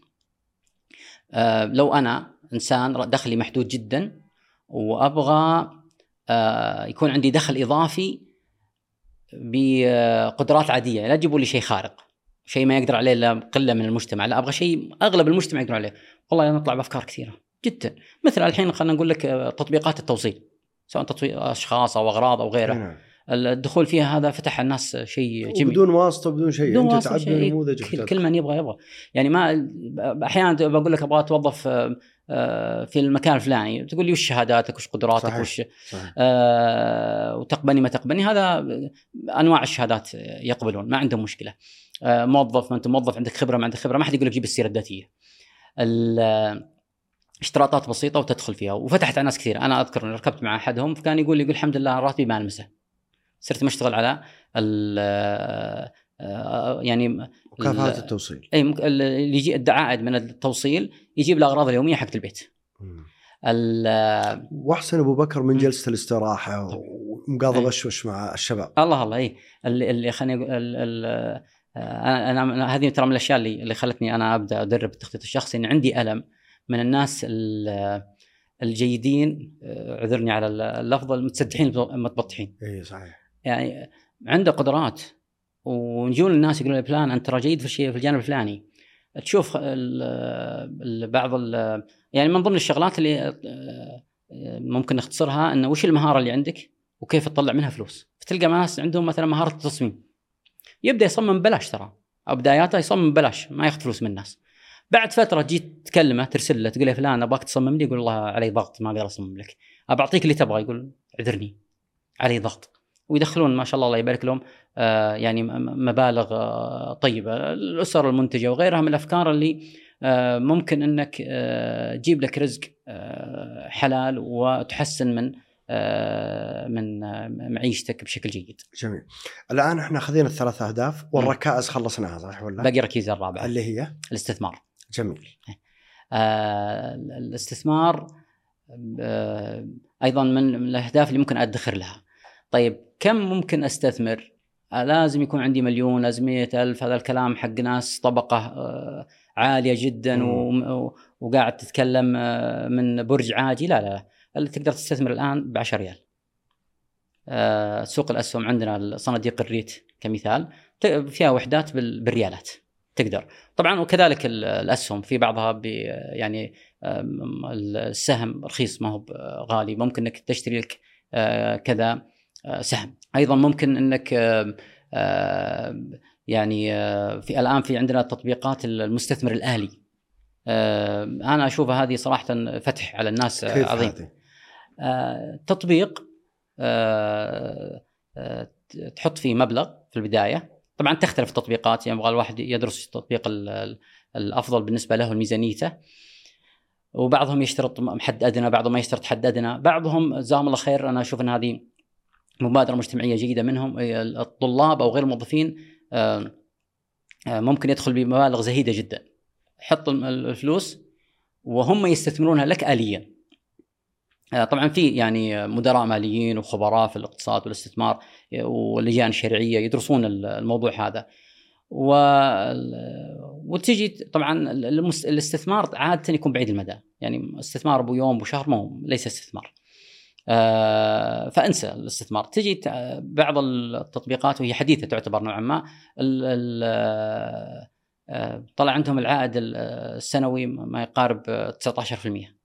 آه، لو أنا إنسان دخلي محدود جدا وأبغى آه، يكون عندي دخل إضافي بقدرات عادية لا تجيبوا لي شيء خارق شيء ما يقدر عليه الا قلة من المجتمع لا أبغى شيء أغلب المجتمع يقدر عليه. والله نطلع بأفكار كثيرة جدا. مثل الحين خلينا نقول لك آه، تطبيقات التوصيل سواء تطبيق أشخاص أو أغراض أو غيره. نعم. الدخول فيها هذا فتح الناس شيء جميل. وبدون واسطة بدون شيء. بدون أنت تعبي شيء. نموذجك كل. كل من يبغى يبغى. يعني ما أحيانا بقول لك أبغى أتوظف آه، آه، في المكان الفلاني. تقول لي وش شهاداتك؟ وش قدراتك؟ صحيح. وش صحيح. آه، وتقبلني ما تقبلني. هذا أنواع الشهادات يقبلون ما عندهم مشكلة. آه، موظف ما أنت موظف عندك خبرة ما عندك خبرة ما حد يقول لك جيب السيرة الذاتية. ال- اشتراطات بسيطة وتدخل فيها. وفتحت على ناس كثير. أنا أذكر ركبت مع أحدهم فكان يقول لي يقول الحمد لله راتبي ما المسه صرت مشتغل على ال آه، يعني مكافاه ال- التوصيل. إي مك- اللي يجي العائد من التوصيل يجيب الاغراض اليومية حقت البيت. وأحسن أبو بكر من. جلسة الاستراحة ومقاضى. بشوش مع الشباب. الله الله إي. اللي, اللي خليني آه، أنا أنا- هذه ترى من الأشياء اللي اللي خلتني أنا أبدأ أدرب التخطيط الشخصي إن عندي ألم من الناس ال- الجيدين آه، عذرني على اللفظ المتسدحين المتبطحين. إي صحيح. يعني عنده قدرات. ونجون الناس يقولون فلان أنت ترى جيد في الشيء في الجانب الفلاني. تشوف بعض يعني من ضمن الشغلات اللي آه، ممكن نختصرها إنه وش المهارة اللي عندك وكيف تطلع منها فلوس؟ فتلقى ناس عندهم مثلا مهارة التصميم. يبدأ يصمم ببلاش ترى. أو بداياته يصمم ببلاش ما ياخذ فلوس من الناس. بعد فترة جيت تكلمه ترسل له تقول له فلان أبغاك تصمم لي. يقول والله علي ضغط ما أقدر أصمم لك. ابى أعطيك اللي تبغى. يقول عذرني علي ضغط. ويدخلون ما شاء الله الله يبارك لهم آه، يعني مبالغ آه، طيبة الأسر المنتجة وغيرها من الأفكار اللي آه، ممكن إنك تجيب لك رزق حلال وتحسن من من معيشتك بشكل جيد. جميل الآن إحنا خذينا الثلاث أهداف والركائز خلصناها صح ولا؟ باقي ركيزه الرابعه اللي هي الاستثمار. جميل الاستثمار أيضا من من الأهداف اللي ممكن أدخر لها. طيب كم ممكن أستثمر؟ آه، لازم يكون عندي مليون لازم مئة ألف هذا الكلام حق ناس طبقة آه، عالية جدا. و- وقاعد تتكلم آه، من برج عاجي لا لا لا اللي تقدر تستثمر الآن ب 10 ريال سوق الأسهم عندنا صناديق الريت كمثال فيها وحدات بال- بالريالات تقدر طبعا وكذلك ال- الأسهم في بعضها ب يعني السهم رخيص ما هو غالي ممكن إنك تشتري لك كذا سهم. أيضا ممكن إنك آم، آم، يعني آه، في الآن في عندنا تطبيقات المستثمر الآلي. أنا اشوفها هذه صراحة فتح على الناس آه، كيف عظيم؟ آه، تطبيق آه، آه، تحط فيه مبلغ في البداية. طبعا تختلف التطبيقات يعني يبغى الواحد يدرس التطبيق ال- ال- الأفضل بالنسبة له لميزانيته وبعضهم يشترط حد أدنى بعضهم ما يشترط حد أدنى. بعضهم جزاهم الله خير أنا أشوف إن هذه مبادرة مجتمعية جيده منهم الطلاب أو غير الموظفين آه، ممكن يدخل بمبالغ زهيدة جدا. حط الفلوس وهم يستثمرونها لك اليا. آه، طبعا في يعني مدراء ماليين وخبراء في الاقتصاد والاستثمار واللجان الشرعية يدرسون الموضوع هذا. و وتجي طبعا الاستثمار عادة يكون بعيد المدى. يعني استثمار أبو يوم أبو شهر مو ليس استثمار. فانسى الاستثمار. تجي بعض التطبيقات وهي حديثة تعتبر نوعا ما ال- آه، طلع عندهم العائد ال- السنوي ما يقارب 19%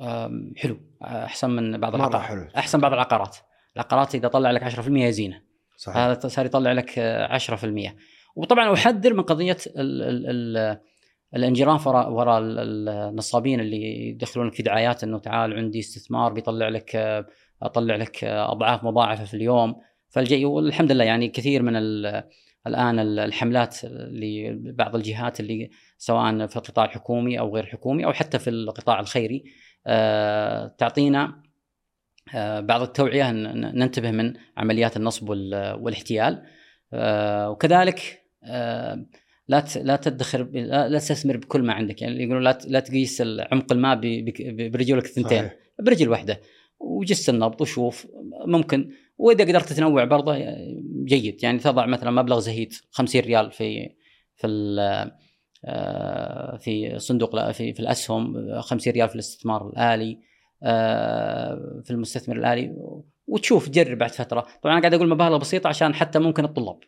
آم، حلو. أحسن من بعض العقارات. حلو. أحسن بعض العقارات. العقارات إذا طلع لك 10% هي زينة. صحيح. هذا صار يطلع لك آه، 10% وطبعا أحذر من قضية ال ال ال الانجراف وراء وراء ال- ال- النصابين اللي يدخلونك في دعايات إنه تعال عندي استثمار بيطلع لك أطلع لك أضعاف مضاعفة في اليوم. فالجي والحمد لله يعني كثير من ال- الآن ال- الحملات لبعض الجهات اللي سواء في القطاع الحكومي أو غير حكومي أو حتى في القطاع الخيري آه، تعطينا آه، بعض التوعية ننتبه من عمليات النصب وال- والاحتيال. آه، وكذلك لا لا تدخر لا تستثمر بكل ما عندك. يعني يقولون لا لا تقيس عمق الماء برجولك الثنتين. برجل واحدة. وجس النبض وشوف ممكن. وإذا قدرت تنوع برضه جيد. يعني تضع مثلا مبلغ زهيد 50 ريال في في آه، في صندوق في في الأسهم 50 ريال في الاستثمار الآلي آه، في المستثمر الآلي. وتشوف تجرب بعد فترة. طبعا أنا قاعد أقول مبالغ بسيطة عشان حتى ممكن الطلاب.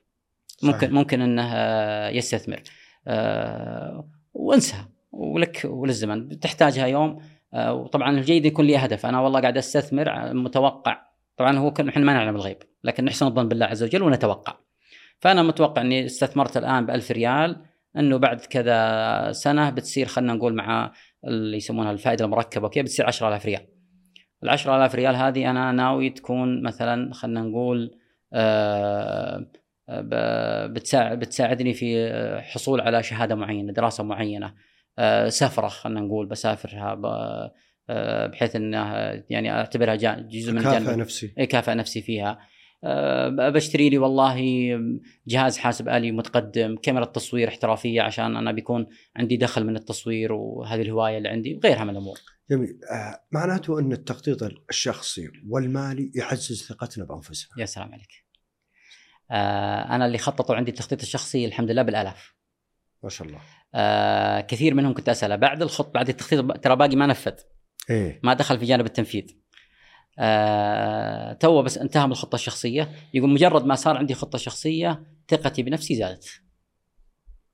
ممكن صحيح. ممكن إنه آه، يستثمر. آه، وانسها ولك وللزمن. تحتاجها يوم. آه، وطبعا الجيد يكون لي هدف أنا والله قاعد أستثمر متوقع. طبعا هو إحنا ما نعلم الغيب. لكن نحسن الظن بالله عز وجل ونتوقع. فأنا متوقع إني استثمرت الآن ب 1000 ريال. إنه بعد كذا سنة بتصير خلينا نقول مع اللي يسمونها الفائدة المركبة وكذا بتصير 10000 ريال. ال 10000 ريال هذه أنا ناوي تكون مثلا خلينا نقول آه، بتساعد بتساعدني في آه، حصول على شهادة معينة دراسة معينة آه، سفره خلينا نقول بسافرها آه، بحيث انها يعني أعتبرها جزء من كافئ نفسي. كافئ نفسي فيها. أه بشتري لي والله جهاز حاسب آلي متقدم كاميرا تصوير احترافية عشان أنا بيكون عندي دخل من التصوير وهذه الهواية اللي عندي وغيرها من الأمور. جميل. آه معناته أن التخطيط الشخصي والمالي يعزز ثقتنا بأنفسنا. يا سلام عليك. أه أنا اللي خططوا عندي التخطيط الشخصي الحمد لله بالآلاف ما شاء الله. أه كثير منهم كنت أسأله بعد الخط بعد التخطيط ترى باقي ما نفذ. إيه. ما دخل في جانب التنفيذ. آه تو بس انتهى من الخطة الشخصية. يقول مجرد ما صار عندي خطة شخصية ثقتي بنفسي زادت.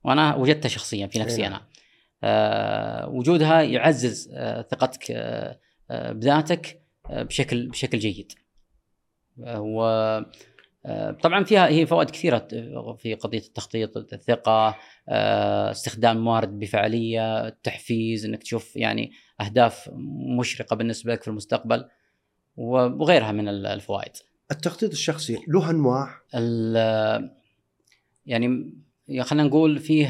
وأنا وجدتها شخصيا في نفسي أي أنا. آه وجودها يعزز آه ثقتك آه آه بذاتك آه بشكل بشكل جيد. آه و آه، طبعا فيها هي فوائد كثيرة في قضية التخطيط الثقة آه، استخدام الموارد بفعالية التحفيز إنك تشوف يعني أهداف مشرقة بالنسبة لك في المستقبل وغيرها من ال- الفوائد. التخطيط الشخصي له أنواع؟ يعني خلينا نقول فيه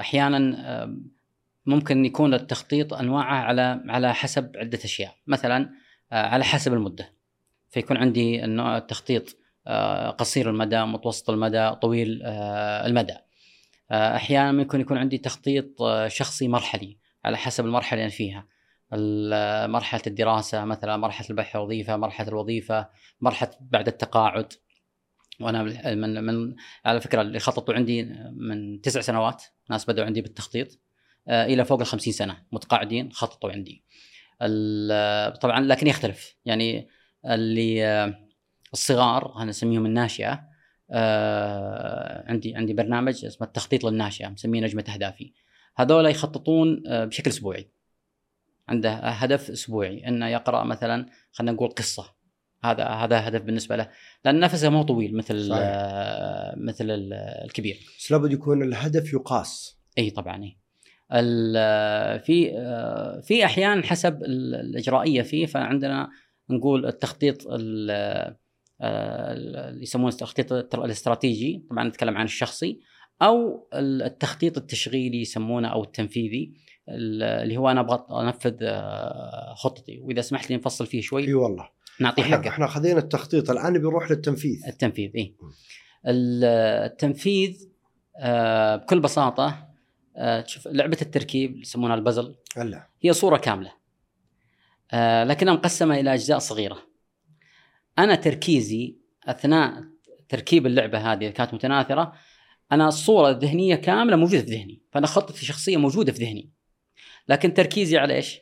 أحيانا آه، ممكن يكون التخطيط أنواعه على على حسب عدة أشياء. مثلا آه، على حسب المدة. فيكون عندي النوع التخطيط آه، قصير المدى متوسط المدى طويل آه، المدى. آه، أحيانا ممكن يكون عندي تخطيط آه، شخصي مرحلي على حسب المرحلة اللي أنا فيها. مرحلة الدراسة مثلا مرحلة البحث الوظيفه مرحلة الوظيفة مرحلة بعد التقاعد. وأنا من من على فكرة اللي خططوا عندي من تسع سنوات ناس بدأوا عندي بالتخطيط آه، إلى فوق ال 50 سنة متقاعدين خططوا عندي. طبعا لكن يختلف. يعني اللي آه، الصغار أنا اسميهم الناشئة آه، عندي عندي برنامج اسمه التخطيط للناشئة مسميه نجمة أهدافي. هذول يخططون آه، بشكل أسبوعي. عنده هدف أسبوعي إنه يقرأ مثلا خلينا نقول قصة. هذا هذا هدف بالنسبة له. لأن نفسه مو طويل مثل صحيح. آه، مثل ال- الكبير. بس لابد يكون الهدف يقاس. إي طبعا إي. في في احيان حسب ال- الإجرائية فيه فعندنا نقول التخطيط ال- اللي يسمونه التخطيط الاستراتيجي طبعا نتكلم عن الشخصي أو التخطيط التشغيلي يسمونه أو التنفيذي اللي هو أنا أبغى أنفذ آه، خطتي. وإذا سمحت لي نفصل فيه شوي إي والله. نعطيه حقه. إحنا خذينا التخطيط. الآن بنروح للتنفيذ. التنفيذ اي التنفيذ آه، بكل بساطة آه، تشوف لعبة التركيب يسمونها البزل. هلا. هي صورة كاملة. آه، لكنها مقسمة إلى أجزاء صغيرة. أنا تركيزي أثناء تركيب اللعبة هذه كانت متناثرة أنا الصورة الذهنية كاملة موجودة في ذهني فأنا خطتي الشخصية موجودة في ذهني لكن تركيزي على إيش؟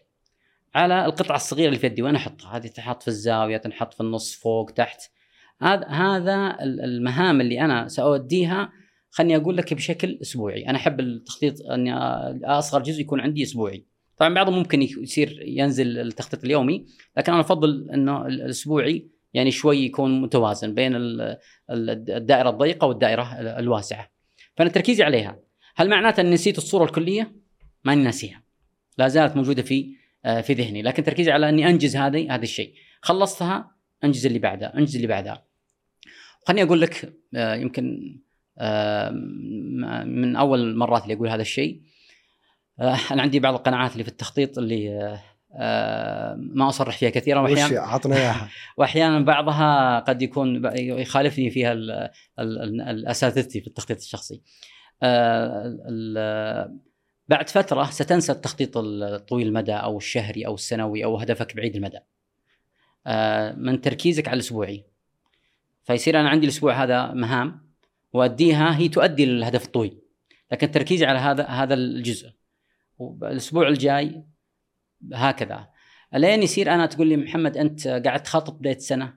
على القطعة الصغيرة اللي في يدي وين أحطها؟ هذه تنحط في الزاوية تنحط في النص فوق تحت هذا هذا المهام اللي أنا سأوديها خلني أقول لك بشكل أسبوعي، أنا أحب التخطيط اني أصغر جزء يكون عندي أسبوعي. طبعا بعضهم ممكن يصير ينزل التخطيط اليومي لكن أنا أفضل إنه الأسبوعي يعني شوي يكون متوازن بين الدائرة الضيقة والدائرة الواسعة. فأنا تركيزي عليها. هل معناته أني نسيت الصورة الكلية؟ ماني ناسيها. لا زالت موجودة في آه، في ذهني. لكن تركيزي على أني أنجز هذه هذا الشيء. خلصتها أنجز اللي بعدها أنجز اللي بعدها. خليني أقول لك آه، يمكن آه، من أول المرات اللي أقول هذا الشيء. أنا عندي بعض القناعات اللي في التخطيط اللي ما أصرح فيها كثيرا واحيانا عطنا إياها واحيانا بعضها قد يكون يخالفني فيها الاساتذتي في التخطيط الشخصي. بعد فترة ستنسى التخطيط الطويل المدى أو الشهري أو السنوي أو هدفك بعيد المدى. آه، من تركيزك على الأسبوعي. فيصير أنا عندي الأسبوع هذا مهام وأديها هي تؤدي للهدف الطويل. لكن تركيزي على هذا هذا الجزء. والاسبوع الجاي هكذا. الين يصير أنا تقول لي محمد أنت قاعد تخطط بداية سنة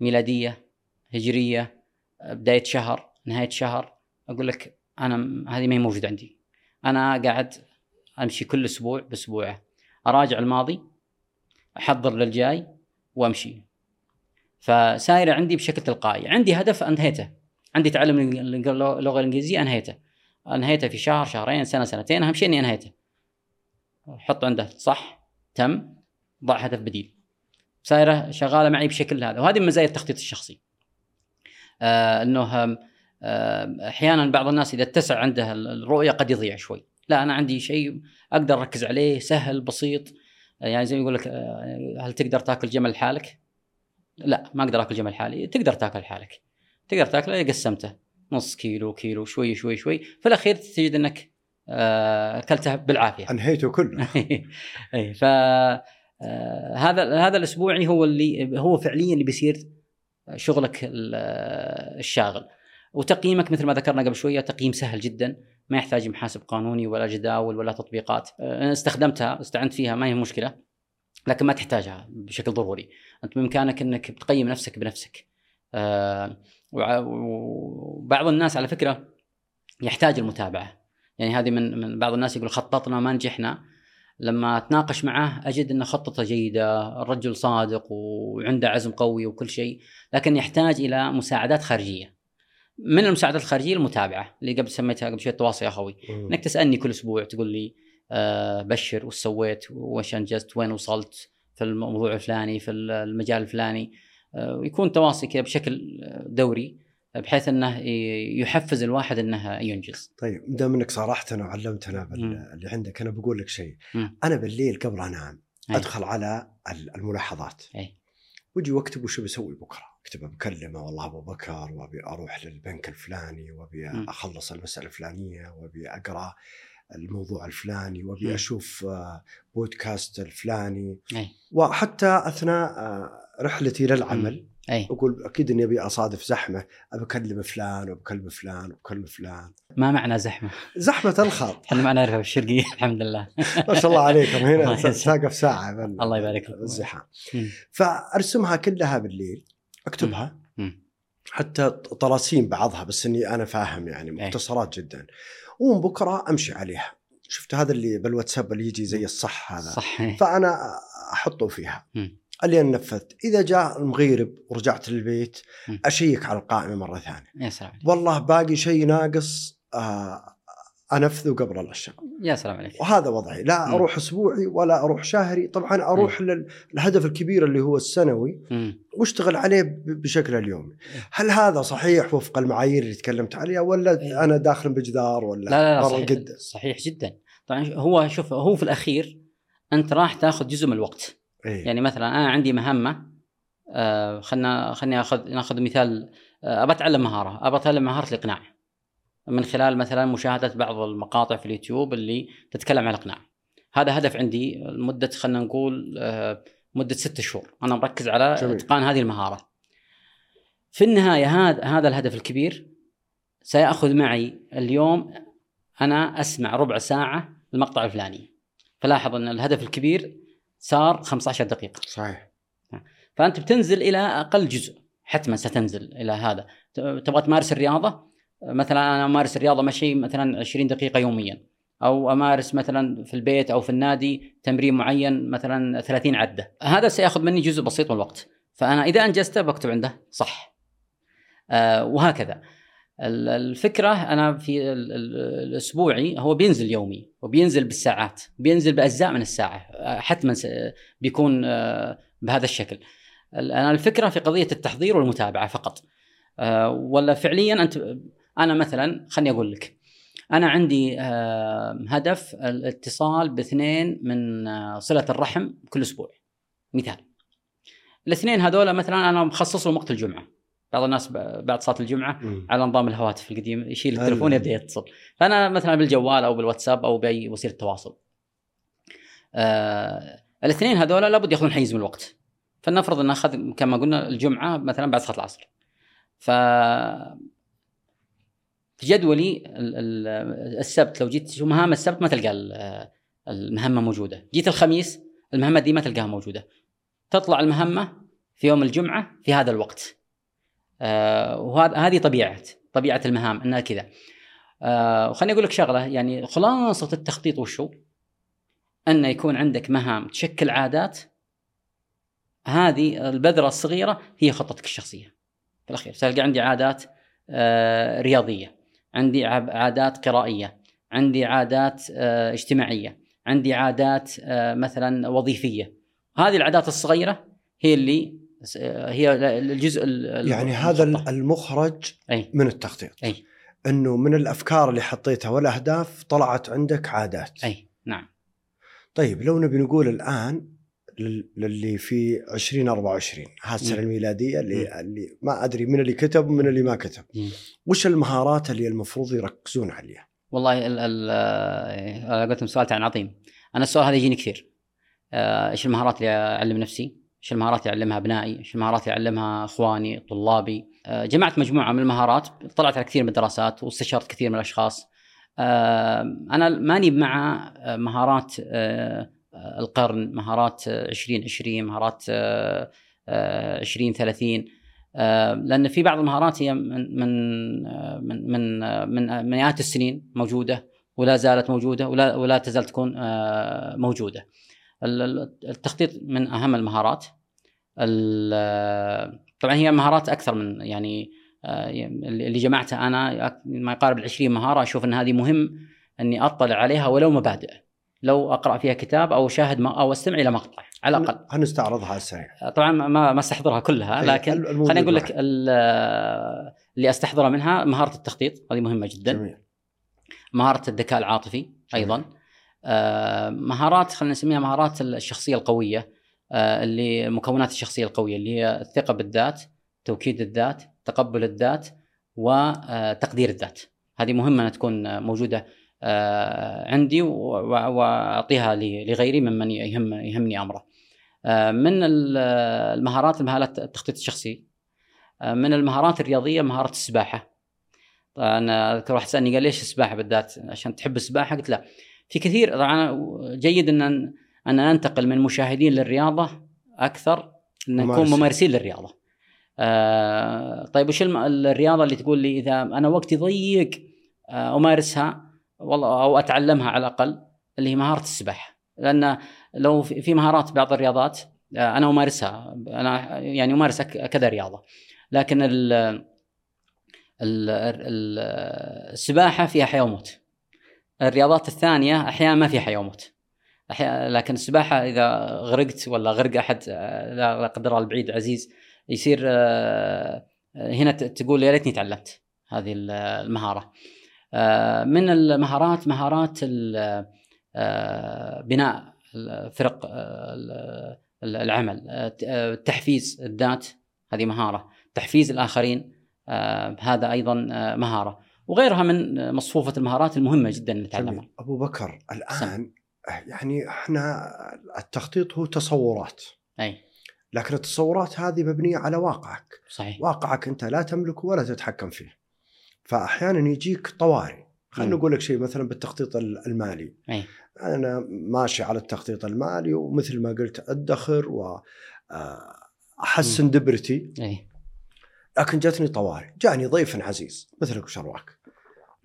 ميلادية هجرية بداية شهر نهاية شهر أقول لك أنا هذه ما هي موجودة عندي. أنا قاعد أمشي كل أسبوع باسبوعه أراجع الماضي أحضر للجاي وأمشي. فسايرة عندي بشكل تلقائي. عندي هدف أنهيته. عندي تعلم اللغة الإنجليزية أنهيته. أنهيته في شهر شهرين سنة سنتين. أهم شيء إني أنهيته. حط عنده صح؟ تم ضع هدف بديل. سايرة شغالة معي بشكل هذا وهذه من مزايا التخطيط الشخصي. آه إنه آه، أحيانا بعض الناس إذا اتسع عنده الرؤية قد يضيع شوي. لا أنا عندي شيء أقدر أركز عليه سهل بسيط. يعني زي ما يقول لك آه، هل تقدر تاكل جمل لحالك؟ لا ما أقدر آكل جمل حالي تقدر تاكل لحالك. تقدر تاكله قسمته. نص كيلو كيلو شوي شوي شوي. في الأخير تجد إنك آه، اكلته بالعافية. أنهيته كله. إي ف هذا هذا الأسبوعي هو اللي هو فعليا اللي بيصير شغلك الشاغل. وتقييمك مثل ما ذكرنا قبل شوية تقييم سهل جدا. ما يحتاج محاسب قانوني ولا جداول ولا تطبيقات. استخدمتها استعنت فيها ما هي مشكلة. لكن ما تحتاجها بشكل ضروري. أنت بإمكانك إنك تقيم نفسك بنفسك. وبعض الناس على فكرة يحتاج المتابعة. يعني هذه من من بعض الناس يقول خططنا ما نجحنا. لما أتناقش معه أجد إن خطته جيدة، الرجل صادق وعنده عزم قوي وكل شيء، لكن يحتاج إلى مساعدات خارجية. من المساعدات الخارجية؟ المتابعة اللي قبل سميتها قبل شوي التواصل أخوي. إنك تسألني كل أسبوع تقول لي آه بشر وش سويت وش أنجزت وين وصلت في الموضوع الفلاني في المجال الفلاني. آه ويكون تواصل كذا بشكل دوري. بحيث إنه يحفز الواحد إنه ينجز. طيب دام إنك صارحتنا وعلمتنا باللي عندك أنا بقول لك شيء. أنا بالليل قبل أنام أدخل على الملاحظات. أي. وأجي وأكتب وش بسوي بكرة. أكتب بكلمه والله أبو بكر وأبي أروح للبنك الفلاني وأبي أخلص المسألة الفلانية وأبي أقرأ الموضوع الفلاني وأبي أشوف آه، بودكاست الفلاني أي. وحتى أثناء آه، رحلتي للعمل أي. أقول أكيد إني أبي أصادف زحمة أبي أكلم فلان وبكلم فلان وبكلم فلان. ما معنى زحمة؟ زحمة الخط إحنا ما نعرفها بالشرقيه الحمد لله. ما شاء الله عليكم. هنا ساقف ساعة. الله يبارك فيك الزحام. فأرسمها كلها بالليل أكتبها. حتى طلاسيم بعضها بس إني أنا فاهم يعني. مختصرات جدا. ومن بكرة أمشي عليها. شفت هذا اللي بالواتساب اللي يجي زي الصح هذا. صح فأنا أحطه فيها. اللي نفذت إذا جاء المغيرب ورجعت للبيت أشيك على القائمة مرة ثانية يا سلام والله باقي شيء ناقص آه أنفذه قبل العشاء يا سلام عليك وهذا وضعي لا م. أروح أسبوعي ولا أروح شهري طبعا أروح م. للهدف الكبير اللي هو السنوي م. وأشتغل عليه بشكل اليومي إيه. هل هذا صحيح وفق المعايير اللي تكلمت عليها ولا إيه. أنا داخل بجدار ولا لا لا, لا صحيح, جدا. صحيح جدا طبعا هو شوف هو في الأخير أنت راح تأخذ جزء من الوقت إيه؟ يعني مثلا أنا عندي مهمة آه خلنا خليني أخذ نأخذ مثال آه أبى أتعلم مهارة أبى أتعلم مهارة الإقناع. من خلال مثلا مشاهدة بعض المقاطع في اليوتيوب اللي تتكلم عن الإقناع. هذا هدف عندي لمدة خلينا نقول آه، مدة ست شهور. أنا مركز على جميل. إتقان هذه المهارة. في النهاية هذا هذا الهدف الكبير سيأخذ معي اليوم أنا أسمع ربع ساعة المقطع الفلاني. فلاحظ أن الهدف الكبير صار 15 دقيقة. صحيح. فأنت بتنزل إلى أقل جزء حتما ستنزل إلى هذا. تبغى تمارس الرياضة؟ مثلا أنا أمارس الرياضة مشي مثلا 20 دقيقة يوميا. أو أمارس مثلا في البيت أو في النادي تمرين معين مثلا 30 عدة. هذا سيأخذ مني جزء بسيط من الوقت. فأنا إذا أنجزته بكتب عنده صح. آه وهكذا. الفكرة أنا في الأسبوعي هو بينزل يومي وبينزل بالساعات بينزل بأجزاء من الساعة حتما بيكون آه، بهذا الشكل. أنا الفكرة في قضية التحضير والمتابعة فقط. آه، ولا فعليا أنت أنا مثلا خليني أقول لك أنا عندي آه، هدف الاتصال باثنين من صلة الرحم كل أسبوع مثال. الاثنين هذول مثلا أنا مخصص لهم وقت الجمعة. بعض الناس بعد صلاة الجمعة م. على نظام الهواتف القديم يشيل التليفون يبدا يتصل. فأنا مثلا بالجوال أو بالواتساب أو بأي وسيلة تواصل. آه الاثنين هذول لابد يأخذون حيز من الوقت. فلنفرض أن أخذ كما قلنا الجمعة مثلا بعد صلاة العصر. ف في جدولي السبت لو جيت شو مهام السبت ما تلقى المهمة موجودة. جيت الخميس المهمة دي ما تلقاها موجودة. تطلع المهمة في يوم الجمعة في هذا الوقت. آه وهذا هذه طبيعة طبيعة المهام إنها كذا. آه وخليني أقول لك شغلة يعني خلاصة التخطيط وشو؟ أن يكون عندك مهام تشكل عادات هذه البذرة الصغيرة هي خطتك الشخصية. في الأخير تلقى عندي عادات آه رياضية عندي عادات قرائية عندي عادات اجتماعية عندي عادات مثلا وظيفية. هذه العادات الصغيرة هي اللي هي الجزء يعني هذا المخرج أي. من التخطيط أي. إنه من الأفكار اللي حطيتها والأهداف طلعت عندك عادات أي نعم طيب لو نبي نقول الآن للي في 2024 هذه السنة الميلادية اللي م. اللي ما أدري من اللي كتب ومن اللي ما كتب م. وش المهارات اللي المفروض يركزون عليها؟ والله ال ال قلت سؤال عظيم أنا السؤال هذا يجيني كثير آه، إيش المهارات اللي أعلم نفسي؟ إيش المهارات اللي اعلمها أبنائي؟ إيش المهارات اللي اعلمها إخواني طلابي؟ آه، جمعت مجموعة من المهارات طلعت على كثير من الدراسات واستشرت كثير من الأشخاص. آه، أنا ماني مع مهارات آه، القرن، مهارات 2020 مهارات 2030 لأن في بعض المهارات هي من من من من مئات السنين موجودة ولا زالت موجودة ولا ولا تزال تكون موجودة. التخطيط من أهم المهارات. طبعا هي مهارات أكثر من يعني آه، اللي جمعتها أنا ما يقارب ال 20 مهارة أشوف إن هذه مهم إني أطلع عليها ولو مبادئ. لو أقرأ فيها كتاب أو اشاهد أو أستمع إلى مقطع على الأقل. هنستعرضها على السريع طبعا ما ما استحضرها كلها لكن خليني أقول لك اللي استحضرها منها مهارة التخطيط هذه مهمة جدا. جميل. مهارة الذكاء العاطفي أيضا. آه، مهارات خلينا نسميها مهارات الشخصية القوية آه، اللي مكونات الشخصية القوية اللي هي الثقة بالذات توكيد الذات تقبل الذات وتقدير الذات. هذه مهمة أن تكون موجودة آه، عندي وأعطيها لغيري ممن يهم يهمني أمره. من المهارات المهارات التخطيط الشخصي. من المهارات الرياضية مهارة السباحة. أنا أذكر واحد سألني قال ليش السباحة بالذات؟ عشان تحب السباحة؟ قلت لا. في كثير طبعا جيد إن ان ننتقل من مشاهدين للرياضة أكثر إن نكون ممارسين للرياضة. آه طيب وش الرياضة اللي تقول لي إذا أنا وقتي ضيق آه أمارسها والله أو أتعلمها على الأقل اللي هي مهارة السباحة. لأن لو في مهارات بعض الرياضات آه أنا أمارسها أنا يعني امارس كذا رياضة. لكن السباحة فيها حياه وموت الرياضات الثانية أحيانا ما في حياه أحيانا لكن السباحة إذا غرقت ولا غرق أحد لا قدر الله البعيد عزيز يصير آه، هنا تقول يا ليتني تعلمت هذه المهارة. آه، من المهارات مهارات آه، بناء فرق العمل. تحفيز الذات هذه مهارة. تحفيز الآخرين هذا أيضا مهارة. وغيرها من مصفوفة المهارات المهمة جدا نتعلمها. أبو بكر الآن سم. يعني إحنا التخطيط هو تصورات. أي لكن التصورات هذه مبنية على واقعك. صحيح. واقعك أنت لا تملكه ولا تتحكم فيه. فاحيانا يجيك طوارئ. خلينا نقول لك شيء مثلا بالتخطيط المالي. أي. أنا ماشي على التخطيط المالي ومثل ما قلت أدخر و آه، أحسن دبرتي. أي. لكن جاتني طوارئ، جاني ضيف عزيز مثلك وشرواك.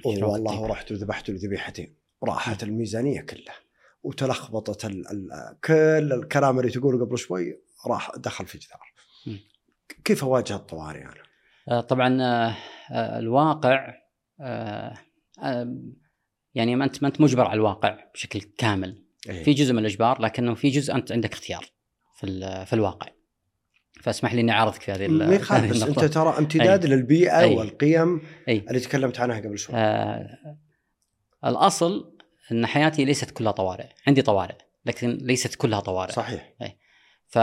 والله رحت وذبحت ذبيحتين راحت الميزانية كلها وتلخبطت ال ال كل الكلام اللي تقوله قبل شوي راح دخل في جدار. كيف أواجه الطوارئ أنا؟ آه، طبعا آه، آه، الواقع يعني ما أنت ما أنت مجبر على الواقع بشكل كامل إيه. في جزء من الإجبار لكنه في جزء أنت عندك اختيار في في الواقع فاسمح لي إني اعارضك في هذه ما يخالف بس أنت. ترى امتداد للبيئة أي. والقيم أي اللي تكلمت عنها قبل شوي آه الأصل إن حياتي ليست كلها طوارئ عندي طوارئ لكن ليست كلها طوارئ صحيح ف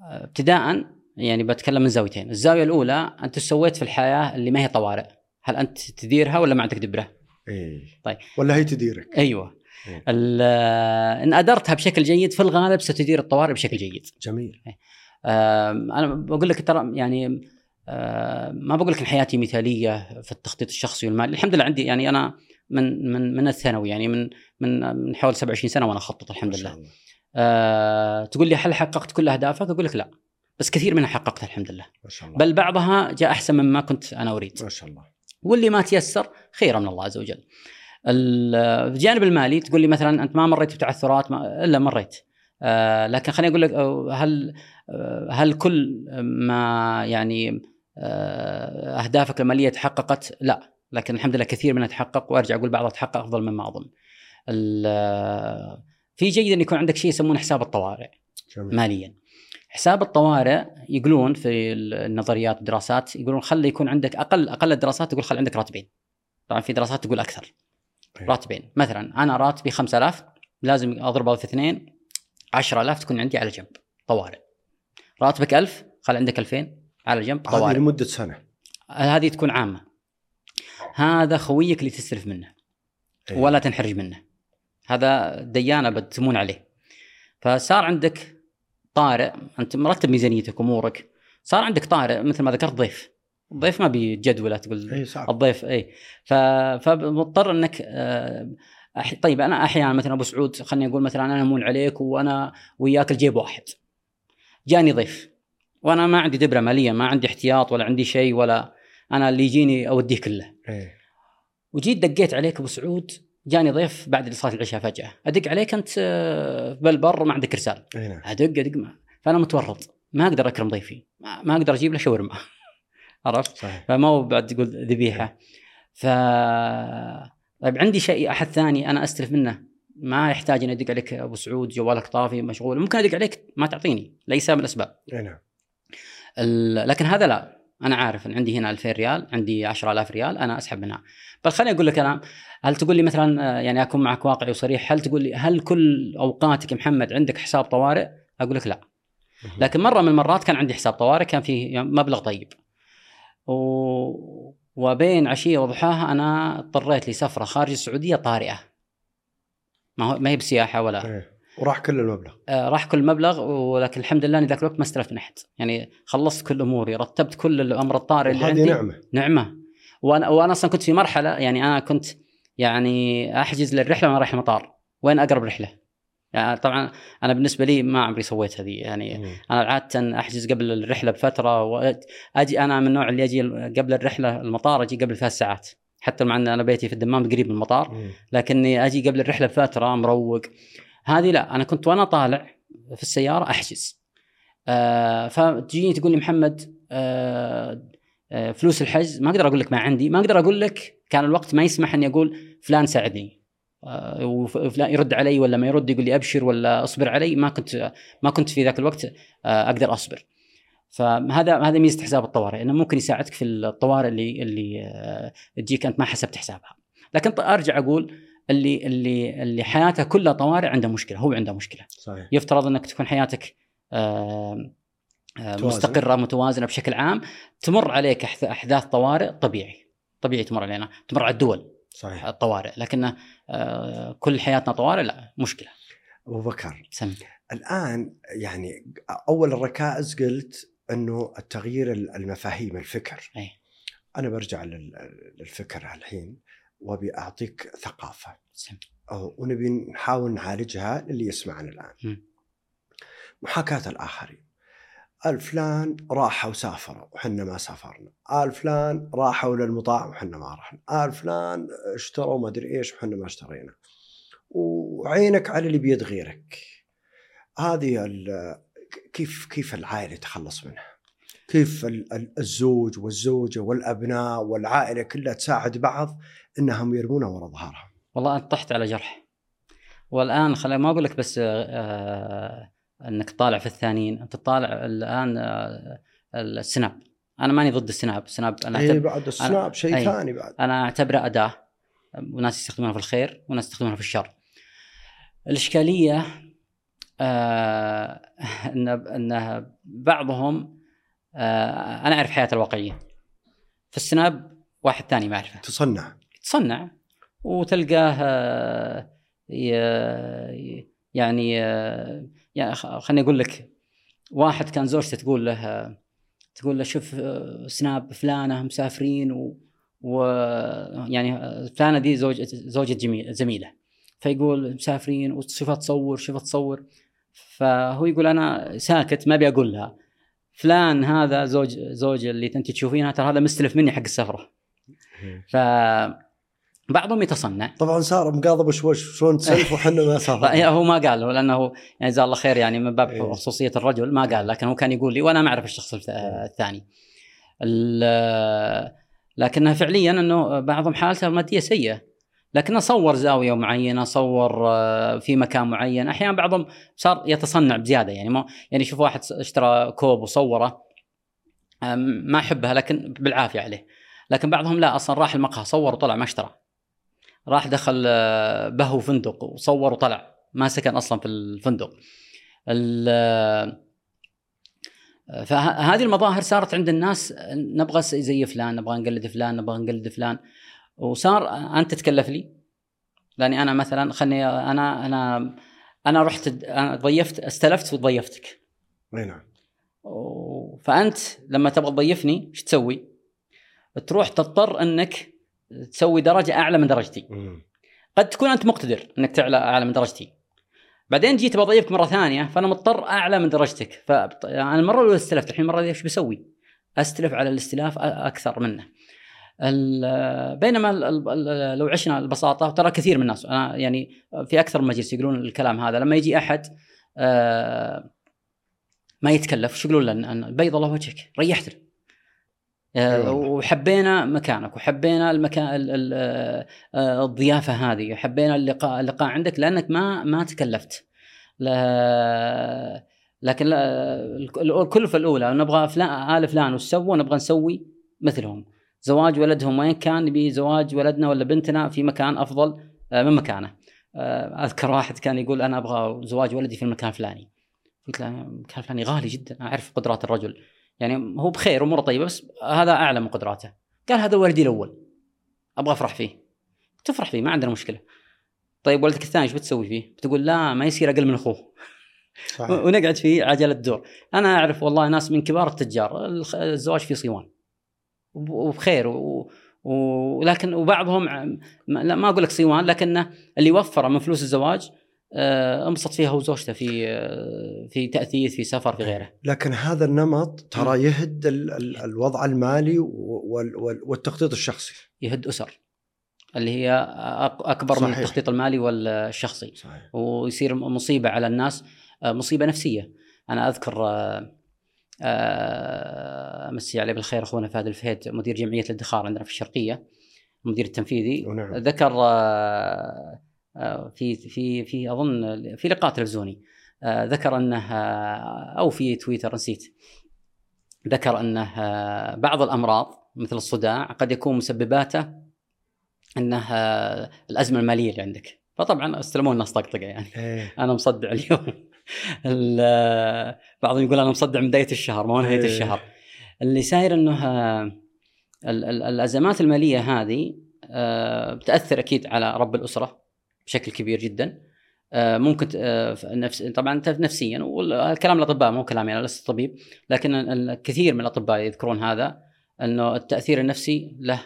ابتداء يعني بتكلم من زاويتين، الزاوية الأولى أنت سويت في الحياة اللي ما هي طوارئ؟ هل أنت تديرها ولا ما عندك دبرة؟ اي طيب. ولا هي تديرك أيوه إن أدرتها بشكل جيد في الغالب ستدير الطوارئ بشكل جيد. جميل آم، أنا بقول لك ترى يعني ما بقول لك حياتي مثاليه في التخطيط الشخصي والمالي، الحمد لله عندي يعني أنا من من من الثانوي يعني من من من حوالي 27 سنة وأنا أخطط الحمد لله. آه، تقول لي هل حققت كل أهدافك؟ أقول لك لا. بس كثير منها حققتها الحمد لله. ما شاء الله بل بعضها جاء أحسن مما كنت أنا أريد. ما شاء الله واللي ما تيسر خير من الله عز وجل. ال- الجانب المالي تقول لي مثلا أنت ما مريت بتعثرات ما إلا مريت. آه لكن خليني أقول لك آه، هل آه، هل كل ما يعني آه، أهدافك المالية تحققت؟ لا، لكن الحمد لله كثير منها تحقق وأرجع أقول بعضها تحقق أفضل مما أظن. ال- في جيد إن يكون عندك شيء يسمونه حساب الطوارئ. جميل ماليا حساب الطوارئ يقولون في النظريات والدراسات يقولون خلي يكون عندك أقل أقل الدراسات تقول خلي عندك راتبين طبعا في دراسات تقول أكثر. راتبين. مثلا أنا راتبي 5000 لازم أضربه في اثنين 10000 تكون عندي على جنب طوارئ. راتبك 1000 خلي عندك 2000 على جنب هذه طوارئ. لمدة سنة. هذه تكون عامة. هذا خويك اللي تستلف منه إيه. ولا تنحرج منه. هذا ديانة بتسمون عليه. فصار عندك طارئ أنت مرتب ميزانيتك أمورك. صار عندك طارئ مثل ما ذكرت ضيف. الضيف ما بيجدوله تقول إي صح الضيف إي. فمضطر إنك آه، أح... طيب أنا أحيانا مثلا أبو سعود خليني أقول مثلا أنا امون عليك وأنا وياك الجيب واحد. جاني ضيف وأنا ما عندي دبرة مالية ما عندي احتياط ولا عندي شيء ولا أنا اللي يجيني أوديه كله. إيه. وجيت دقيت عليك أبو سعود جاني ضيف بعد صلاه العشاء فجأة. أدق عليك أنت آه، بالبر ما عندك رسال نعم. أدق أدق ما. فأنا متورط. ما أقدر أكرم ضيفي. ما, ما أقدر أجيب له شاورما. عرفت؟ صحيح. فما هو بعد تقول ذبيحة. ف طيب عندي شيء أحد ثاني أنا أستلف منه. ما يحتاج اني ادق عليك أبو سعود جوالك طافي مشغول. ممكن أدق عليك ما تعطيني. ليس من الأسباب. اي نعم. ال- لكن هذا لا. أنا عارف إن عندي هنا 2000 ريال عندي 10000 ريال أنا أسحب منها. بل خليني أقول لك أنا هل تقول لي مثلا آه، يعني أكون معك واقعي وصريح هل تقول لي هل كل أوقاتك محمد عندك حساب طوارئ؟ أقول لك لا. لكن مرة من المرات كان عندي حساب طوارئ كان فيه مبلغ طيب. و... وبين عشية وضحاها أنا اضطريت لسفرة خارج السعودية طارئة. ما هو ما هي بسياحة ولا إيه. وراح كل المبلغ. آه، راح كل المبلغ ولكن الحمد لله أني ذاك الوقت ما استلفت من أحد. يعني خلصت كل أموري رتبت كل الأمر الطارئ اللي عندي. نعمة. نعمة. وأنا وأنا أصلا كنت في مرحلة يعني أنا كنت يعني أحجز للرحلة وأنا رايح المطار. وين أقرب رحلة؟ يعني طبعا أنا بالنسبة لي ما عمري سويت هذه. يعني مم. أنا عادة أحجز قبل الرحلة بفترة واجي أنا من النوع اللي أجي قبل الرحلة المطار أجي قبل ثلاث ساعات. حتى مع إن أنا بيتي في الدمام قريب من المطار مم. لكني أجي قبل الرحلة بفترة مروق. هذه لا أنا كنت وأنا طالع في السيارة أحجز. آه فتجيني تقول لي محمد آه آه فلوس الحجز. ما أقدر أقول لك ما عندي. ما أقدر أقول لك كان الوقت ما يسمح إني أقول فلان ساعدني. وفلان يرد علي ولا ما يرد يقول لي أبشر ولا أصبر علي ما كنت ما كنت في ذاك الوقت آه أقدر أصبر. فهذا هذا ميزة حساب الطوارئ إنه ممكن يساعدك في الطوارئ اللي اللي آه تجيك أنت ما حسبت حسابها. لكن أرجع أقول اللي اللي اللي حياته كلها طوارئ عنده مشكلة هو عنده مشكلة. صحيح. يفترض إنك تكون حياتك آه، آه،. مستقرة متوازنة بشكل عام تمر عليك أحداث طوارئ طبيعي. طبيعي تمر علينا تمر على الدول. صحيح. الطوارئ لكن آه، كل حياتنا طوارئ؟ لا مشكلة. أبو بكر. سم. الآن يعني أول الركائز قلت إنه التغيير المفاهيم الفكر. أي. أنا برجع لل- للفكر الحين وأبي أعطيك ثقافة. سم. أو ونبي نحاول نعالجها للي يسمعنا الآن. م. محاكاة الآخرين. الفلان راحوا وسافروا وحنا ما سافرنا. الفلان راحوا للمطاعم وحنا ما رحنا. الفلان اشتروا ما أدري إيش وحنا ما اشترينا. وعينك على اللي بيد غيرك. هذه كيف كيف العائلة يتخلص منها؟ كيف ال- ال- الزوج والزوجة والأبناء والعائلة كلها تساعد بعض إنهم يرمونها وراء ظهرهم؟ والله انت طحت على جرح. والآن خليني ما أقول لك بس آه إنك طالع في الثانيين. أنت طالع الآن آه السناب أنا ماني ضد السناب السناب أنا اي بعد السناب شيء أي. ثاني بعد. أنا أعتبره أداة. وناس يستخدمونها في الخير وناس يستخدمونها في الشر. الإشكالية آه إن إن بعضهم آه أنا أعرف حياته الواقعية. في السناب واحد ثاني ما أعرفه. تصنع. يتصنع وتلقاه آه، يعني آه، يعني خليني أقول لك واحد كان زوجته تقول له تقول له شوف آه، سناب فلانة مسافرين و, و يعني آه، فلانة دي زوج زوجة جميل زميلة. فيقول مسافرين وشوفها تصور شوفها تصور. فهو يقول أنا ساكت ما أبي أقول لها فلان هذا زوج زوج اللي أنت تشوفينها ترى هذا مستلف مني حق السفرة. ف بعضهم يتصنع. طبعا صار مقاضب وشوش شلون تسلف وحنا ما طيب سافرنا هو ما قال لأنه يعني جزاه الله خير يعني من باب إيه. خصوصية الرجل ما قال لكن هو كان يقول لي وأنا ما أعرف الشخص الث- الثاني. ال- لكنها فعليا إنه بعضهم حالته الماديه سيئة. لكنه صور زاوية معينة صور آه، في مكان معين. أحيانا بعضهم صار يتصنع بزيادة. يعني ما يعني شوف واحد اشترى كوب وصوره أم، ما أحبها لكن بالعافية عليه. لكن بعضهم لا أصلا راح المقهى صور وطلع ما اشترى. راح دخل آه، بهو فندق وصور وطلع. ما سكن أصلا في الفندق. ال- آه، فهذه المظاهر صارت عند الناس نبغى زي فلان نبغى نقلد فلان نبغى نقلد فلان. وصار أنت تتكلف لي. لأني أنا مثلا خلني أنا أنا أنا رحت أنا ضيفت استلفت وضيفتك. أي نعم. فأنت لما تبغى تضيفني إيش تسوي؟ تروح تضطر إنك تسوي درجة أعلى من درجتي مم. قد تكون أنت مقتدر إنك تعلى أعلى من درجتي بعدين جيت بضيفك مرة ثانية فأنا مضطر أعلى من درجتك ف يعني المره الاولى استلفت الحين المره إيش بسوي؟ أستلف على الاستلاف أكثر منه. ال- بينما لو عشنا البساطة ترى كثير من الناس أنا يعني في أكثر من مجلس يقولون الكلام هذا لما يجي أحد آه، ما يتكلف شو يقولون له بيض الله وجهك آه، أيوة. وحبينا مكانك وحبينا المكان ال- ال- آه، الضيافة هذه حبينا اللقاء اللقاء عندك لأنك ما ما تكلفت. لكن الكلفه الأولى نبغى فلان آل فلان وش سووا؟ نبغى نسوي مثلهم. زواج ولدهم وين كان؟ نبي زواج ولدنا ولا بنتنا في مكان أفضل آه، من مكانه. آه، أذكر واحد كان يقول أنا أبغى زواج ولدي في المكان الفلاني. قلت له المكان الفلاني غالي جدا أعرف قدرات الرجل. يعني هو بخير اموره طيبة بس هذا أعلى من قدراته. قال هذا ولدي الأول. أبغى أفرح فيه. تفرح فيه ما عندنا مشكلة. طيب ولدك الثاني إيش بتسوي فيه؟ بتقول لا ما يصير أقل من أخوه. صحيح. ونقعد في عجلة دور أنا أعرف والله ناس من كبار التجار الزواج فيه صوان وب- وبخير و... ولكن وبعضهم ما لا ما أقول لك صيوان لكنه اللي وفر من فلوس الزواج انبسط فيها هو وزوجته في آه، في تأثيث في سفر في غيره. لكن هذا النمط ترى يهد ال ال الوضع المالي وال وال والتخطيط الشخصي. يهد أسر اللي هي أكبر من صحيح. التخطيط المالي والشخصي. صحيح. ويصير مصيبة على الناس آه، مصيبة نفسية. أنا أذكر آه، آه، امسي عليه بالخير أخونا فهد الفهيد مدير جمعية الادخار عندنا في الشرقية المدير التنفيذي. ونعم. ذكر آه، آه، في في في أظن في لقاء تلفزيوني. آه، ذكر أنه آه، أو في تويتر نسيت. ذكر أنه آه، بعض الأمراض مثل الصداع قد يكون مسبباته أنه الأزمة المالية اللي عندك. فطبعا استلموا الناس طقطقة يعني. إيه. أنا مصدع اليوم. ال- بعضهم يقول أنا مصدع من بداية الشهر ما هو نهاية إيه. الشهر. اللي صاير إنه ال- ال- الأزمات المالية هذه بتأثر أكيد على رب الأسرة. بشكل كبير جدا. آه، ممكن آه، نفس طبعا نفسيا والكلام الأطباء مو كلامي أنا لست طبيب لكن ال- الكثير من الأطباء يذكرون هذا إنه التأثير النفسي له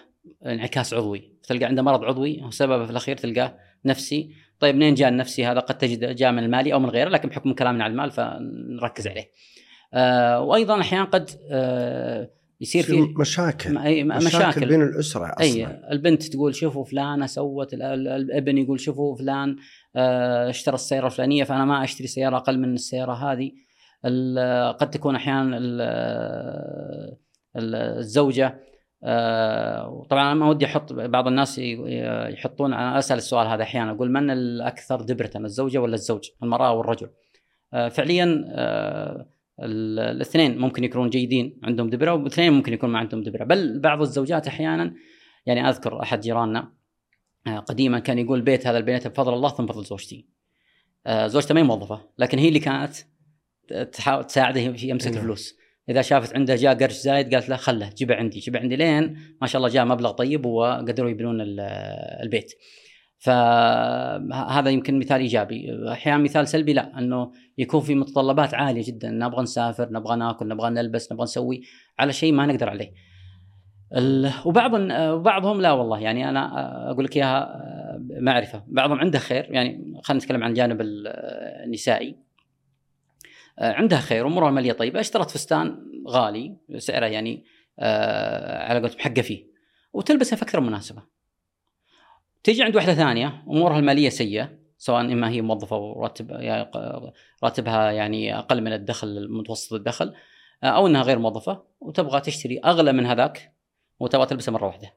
انعكاس عضوي. تلقى عنده مرض عضوي وسببه في الأخير تلقاه نفسي. طيب منين جاء النفسي؟ هذا قد تجد جاء من المالي أو من غيره لكن بحكم كلامنا عن المال فنركز عليه. آه وأيضا أحيانا قد يصير في مشاكل؟ أي مشاكل, مشاكل. بين الأسرة أصلا. اي البنت تقول شوفوا فلانة سوت الابن يقول شوفوا فلان آه، اشترى السيارة الفلانية فأنا ما أشتري سيارة أقل من السيارة هذه. قد تكون أحيانا الزوجة آه، طبعا أنا ما ودي أحط بعض الناس يحطون أنا أسأل السؤال هذا أحيانا أقول من الأكثر دبرة الزوجة ولا الزوج المرأة والرجل آه، فعليا الاثنين ممكن يكونون جيدين عندهم دبرة والاثنين ممكن يكون ما عندهم دبرة. بل بعض الزوجات أحيانا يعني أذكر أحد جيراننا آه، قديما كان يقول البيت هذا البيت بفضل الله ثم بفضل زوجتي. آه، زوجته ما هي موظفة لكن هي اللي كانت تحاول تساعده يمسك الفلوس إذا شافت عنده جاء قرش زايد قالت له خله جيبه عندي جيبه عندي لين ما شاء الله جاء مبلغ طيب وقدروا يبنون البيت. فهذا يمكن مثال إيجابي. أحيانا مثال سلبي لا أنه يكون في متطلبات عالية جدا. نبغى نسافر نبغى ناكل نبغى نلبس نبغى نسوي على شيء ما نقدر عليه. وبعض وبعضهم لا والله. يعني أنا أقول لك إياها معرفة. بعضهم عنده خير. يعني خلينا نتكلم عن الجانب النسائي. عندها خير امورها الماليه طيبة. اشترت فستان غالي سعره يعني على قولتهم حقه فيه. وتلبسه في أكثر مناسبة. تيجي عند واحدة ثانية أمورها المالية سيئة سواء إما هي موظفة وراتب يعني راتبها يعني أقل من الدخل متوسط الدخل أو إنها غير موظفة وتبغى تشتري أغلى من هذاك وتبغى تلبسه مرة واحدة.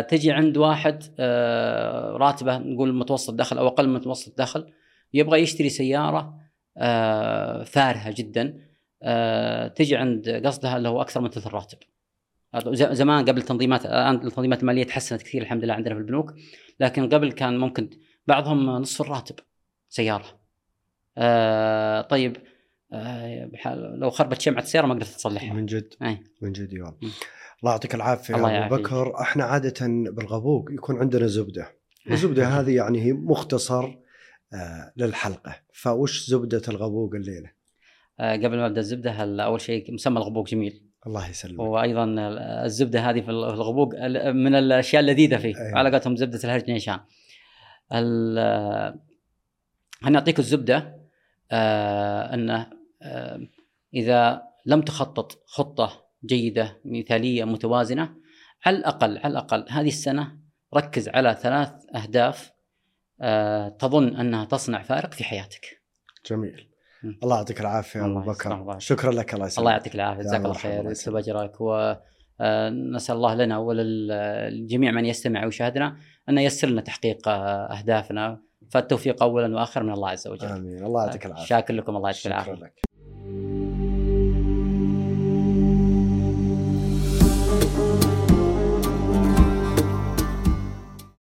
تجي عند واحد آه، راتبه نقول متوسط دخل أو أقل من متوسط دخل يبغى يشتري سيارة آه، فارهة جدا آه، تجي عند قصدها اللي هو أكثر من ثلث الراتب. زمان قبل التنظيمات الآن التنظيمات المالية تحسنت كثير الحمد لله عندنا في البنوك لكن قبل كان ممكن بعضهم نصف الراتب سيارة. آه طيب آه لو خربت شمعة السيارة ما قدرت تصلحها. من جد أي. من جد يا الله يعطيك العافية الله أبو بكر إحنا عادة بالغبوق يكون عندنا زبدة الزبدة هذه يعني هي مختصر آه للحلقة فوش زبدة الغبوق الليلة؟ آه قبل ما أبدأ الزبدة أول شيء مسمى الغبوق جميل الله يسلمك وأيضا الزبدة هذه في الغبوق من الأشياء اللذيذة فيه أيوة. على قولتهم زبدة الهرج نيشان أنا أعطيك الزبدة آه إنه آه إذا لم تخطط خطة جيدة مثالية متوازنة على الأقل على الأقل هذه السنة ركز على ثلاث أهداف آه تظن أنها تصنع فارق في حياتك. جميل. الله يعطيك العافية أبو بكر. شكرا لك الله يسلمك. الله يعطيك العافية جزاك الله خير يكتب أجرك. ونسال الله لنا وللجميع من يستمع ويشاهدنا أن ييسر لنا تحقيق أهدافنا. فالتوفيق اولا واخرا من الله عز وجل. آمين. الله يعطيك العافية. شاكر لكم الله يعطيك العافية.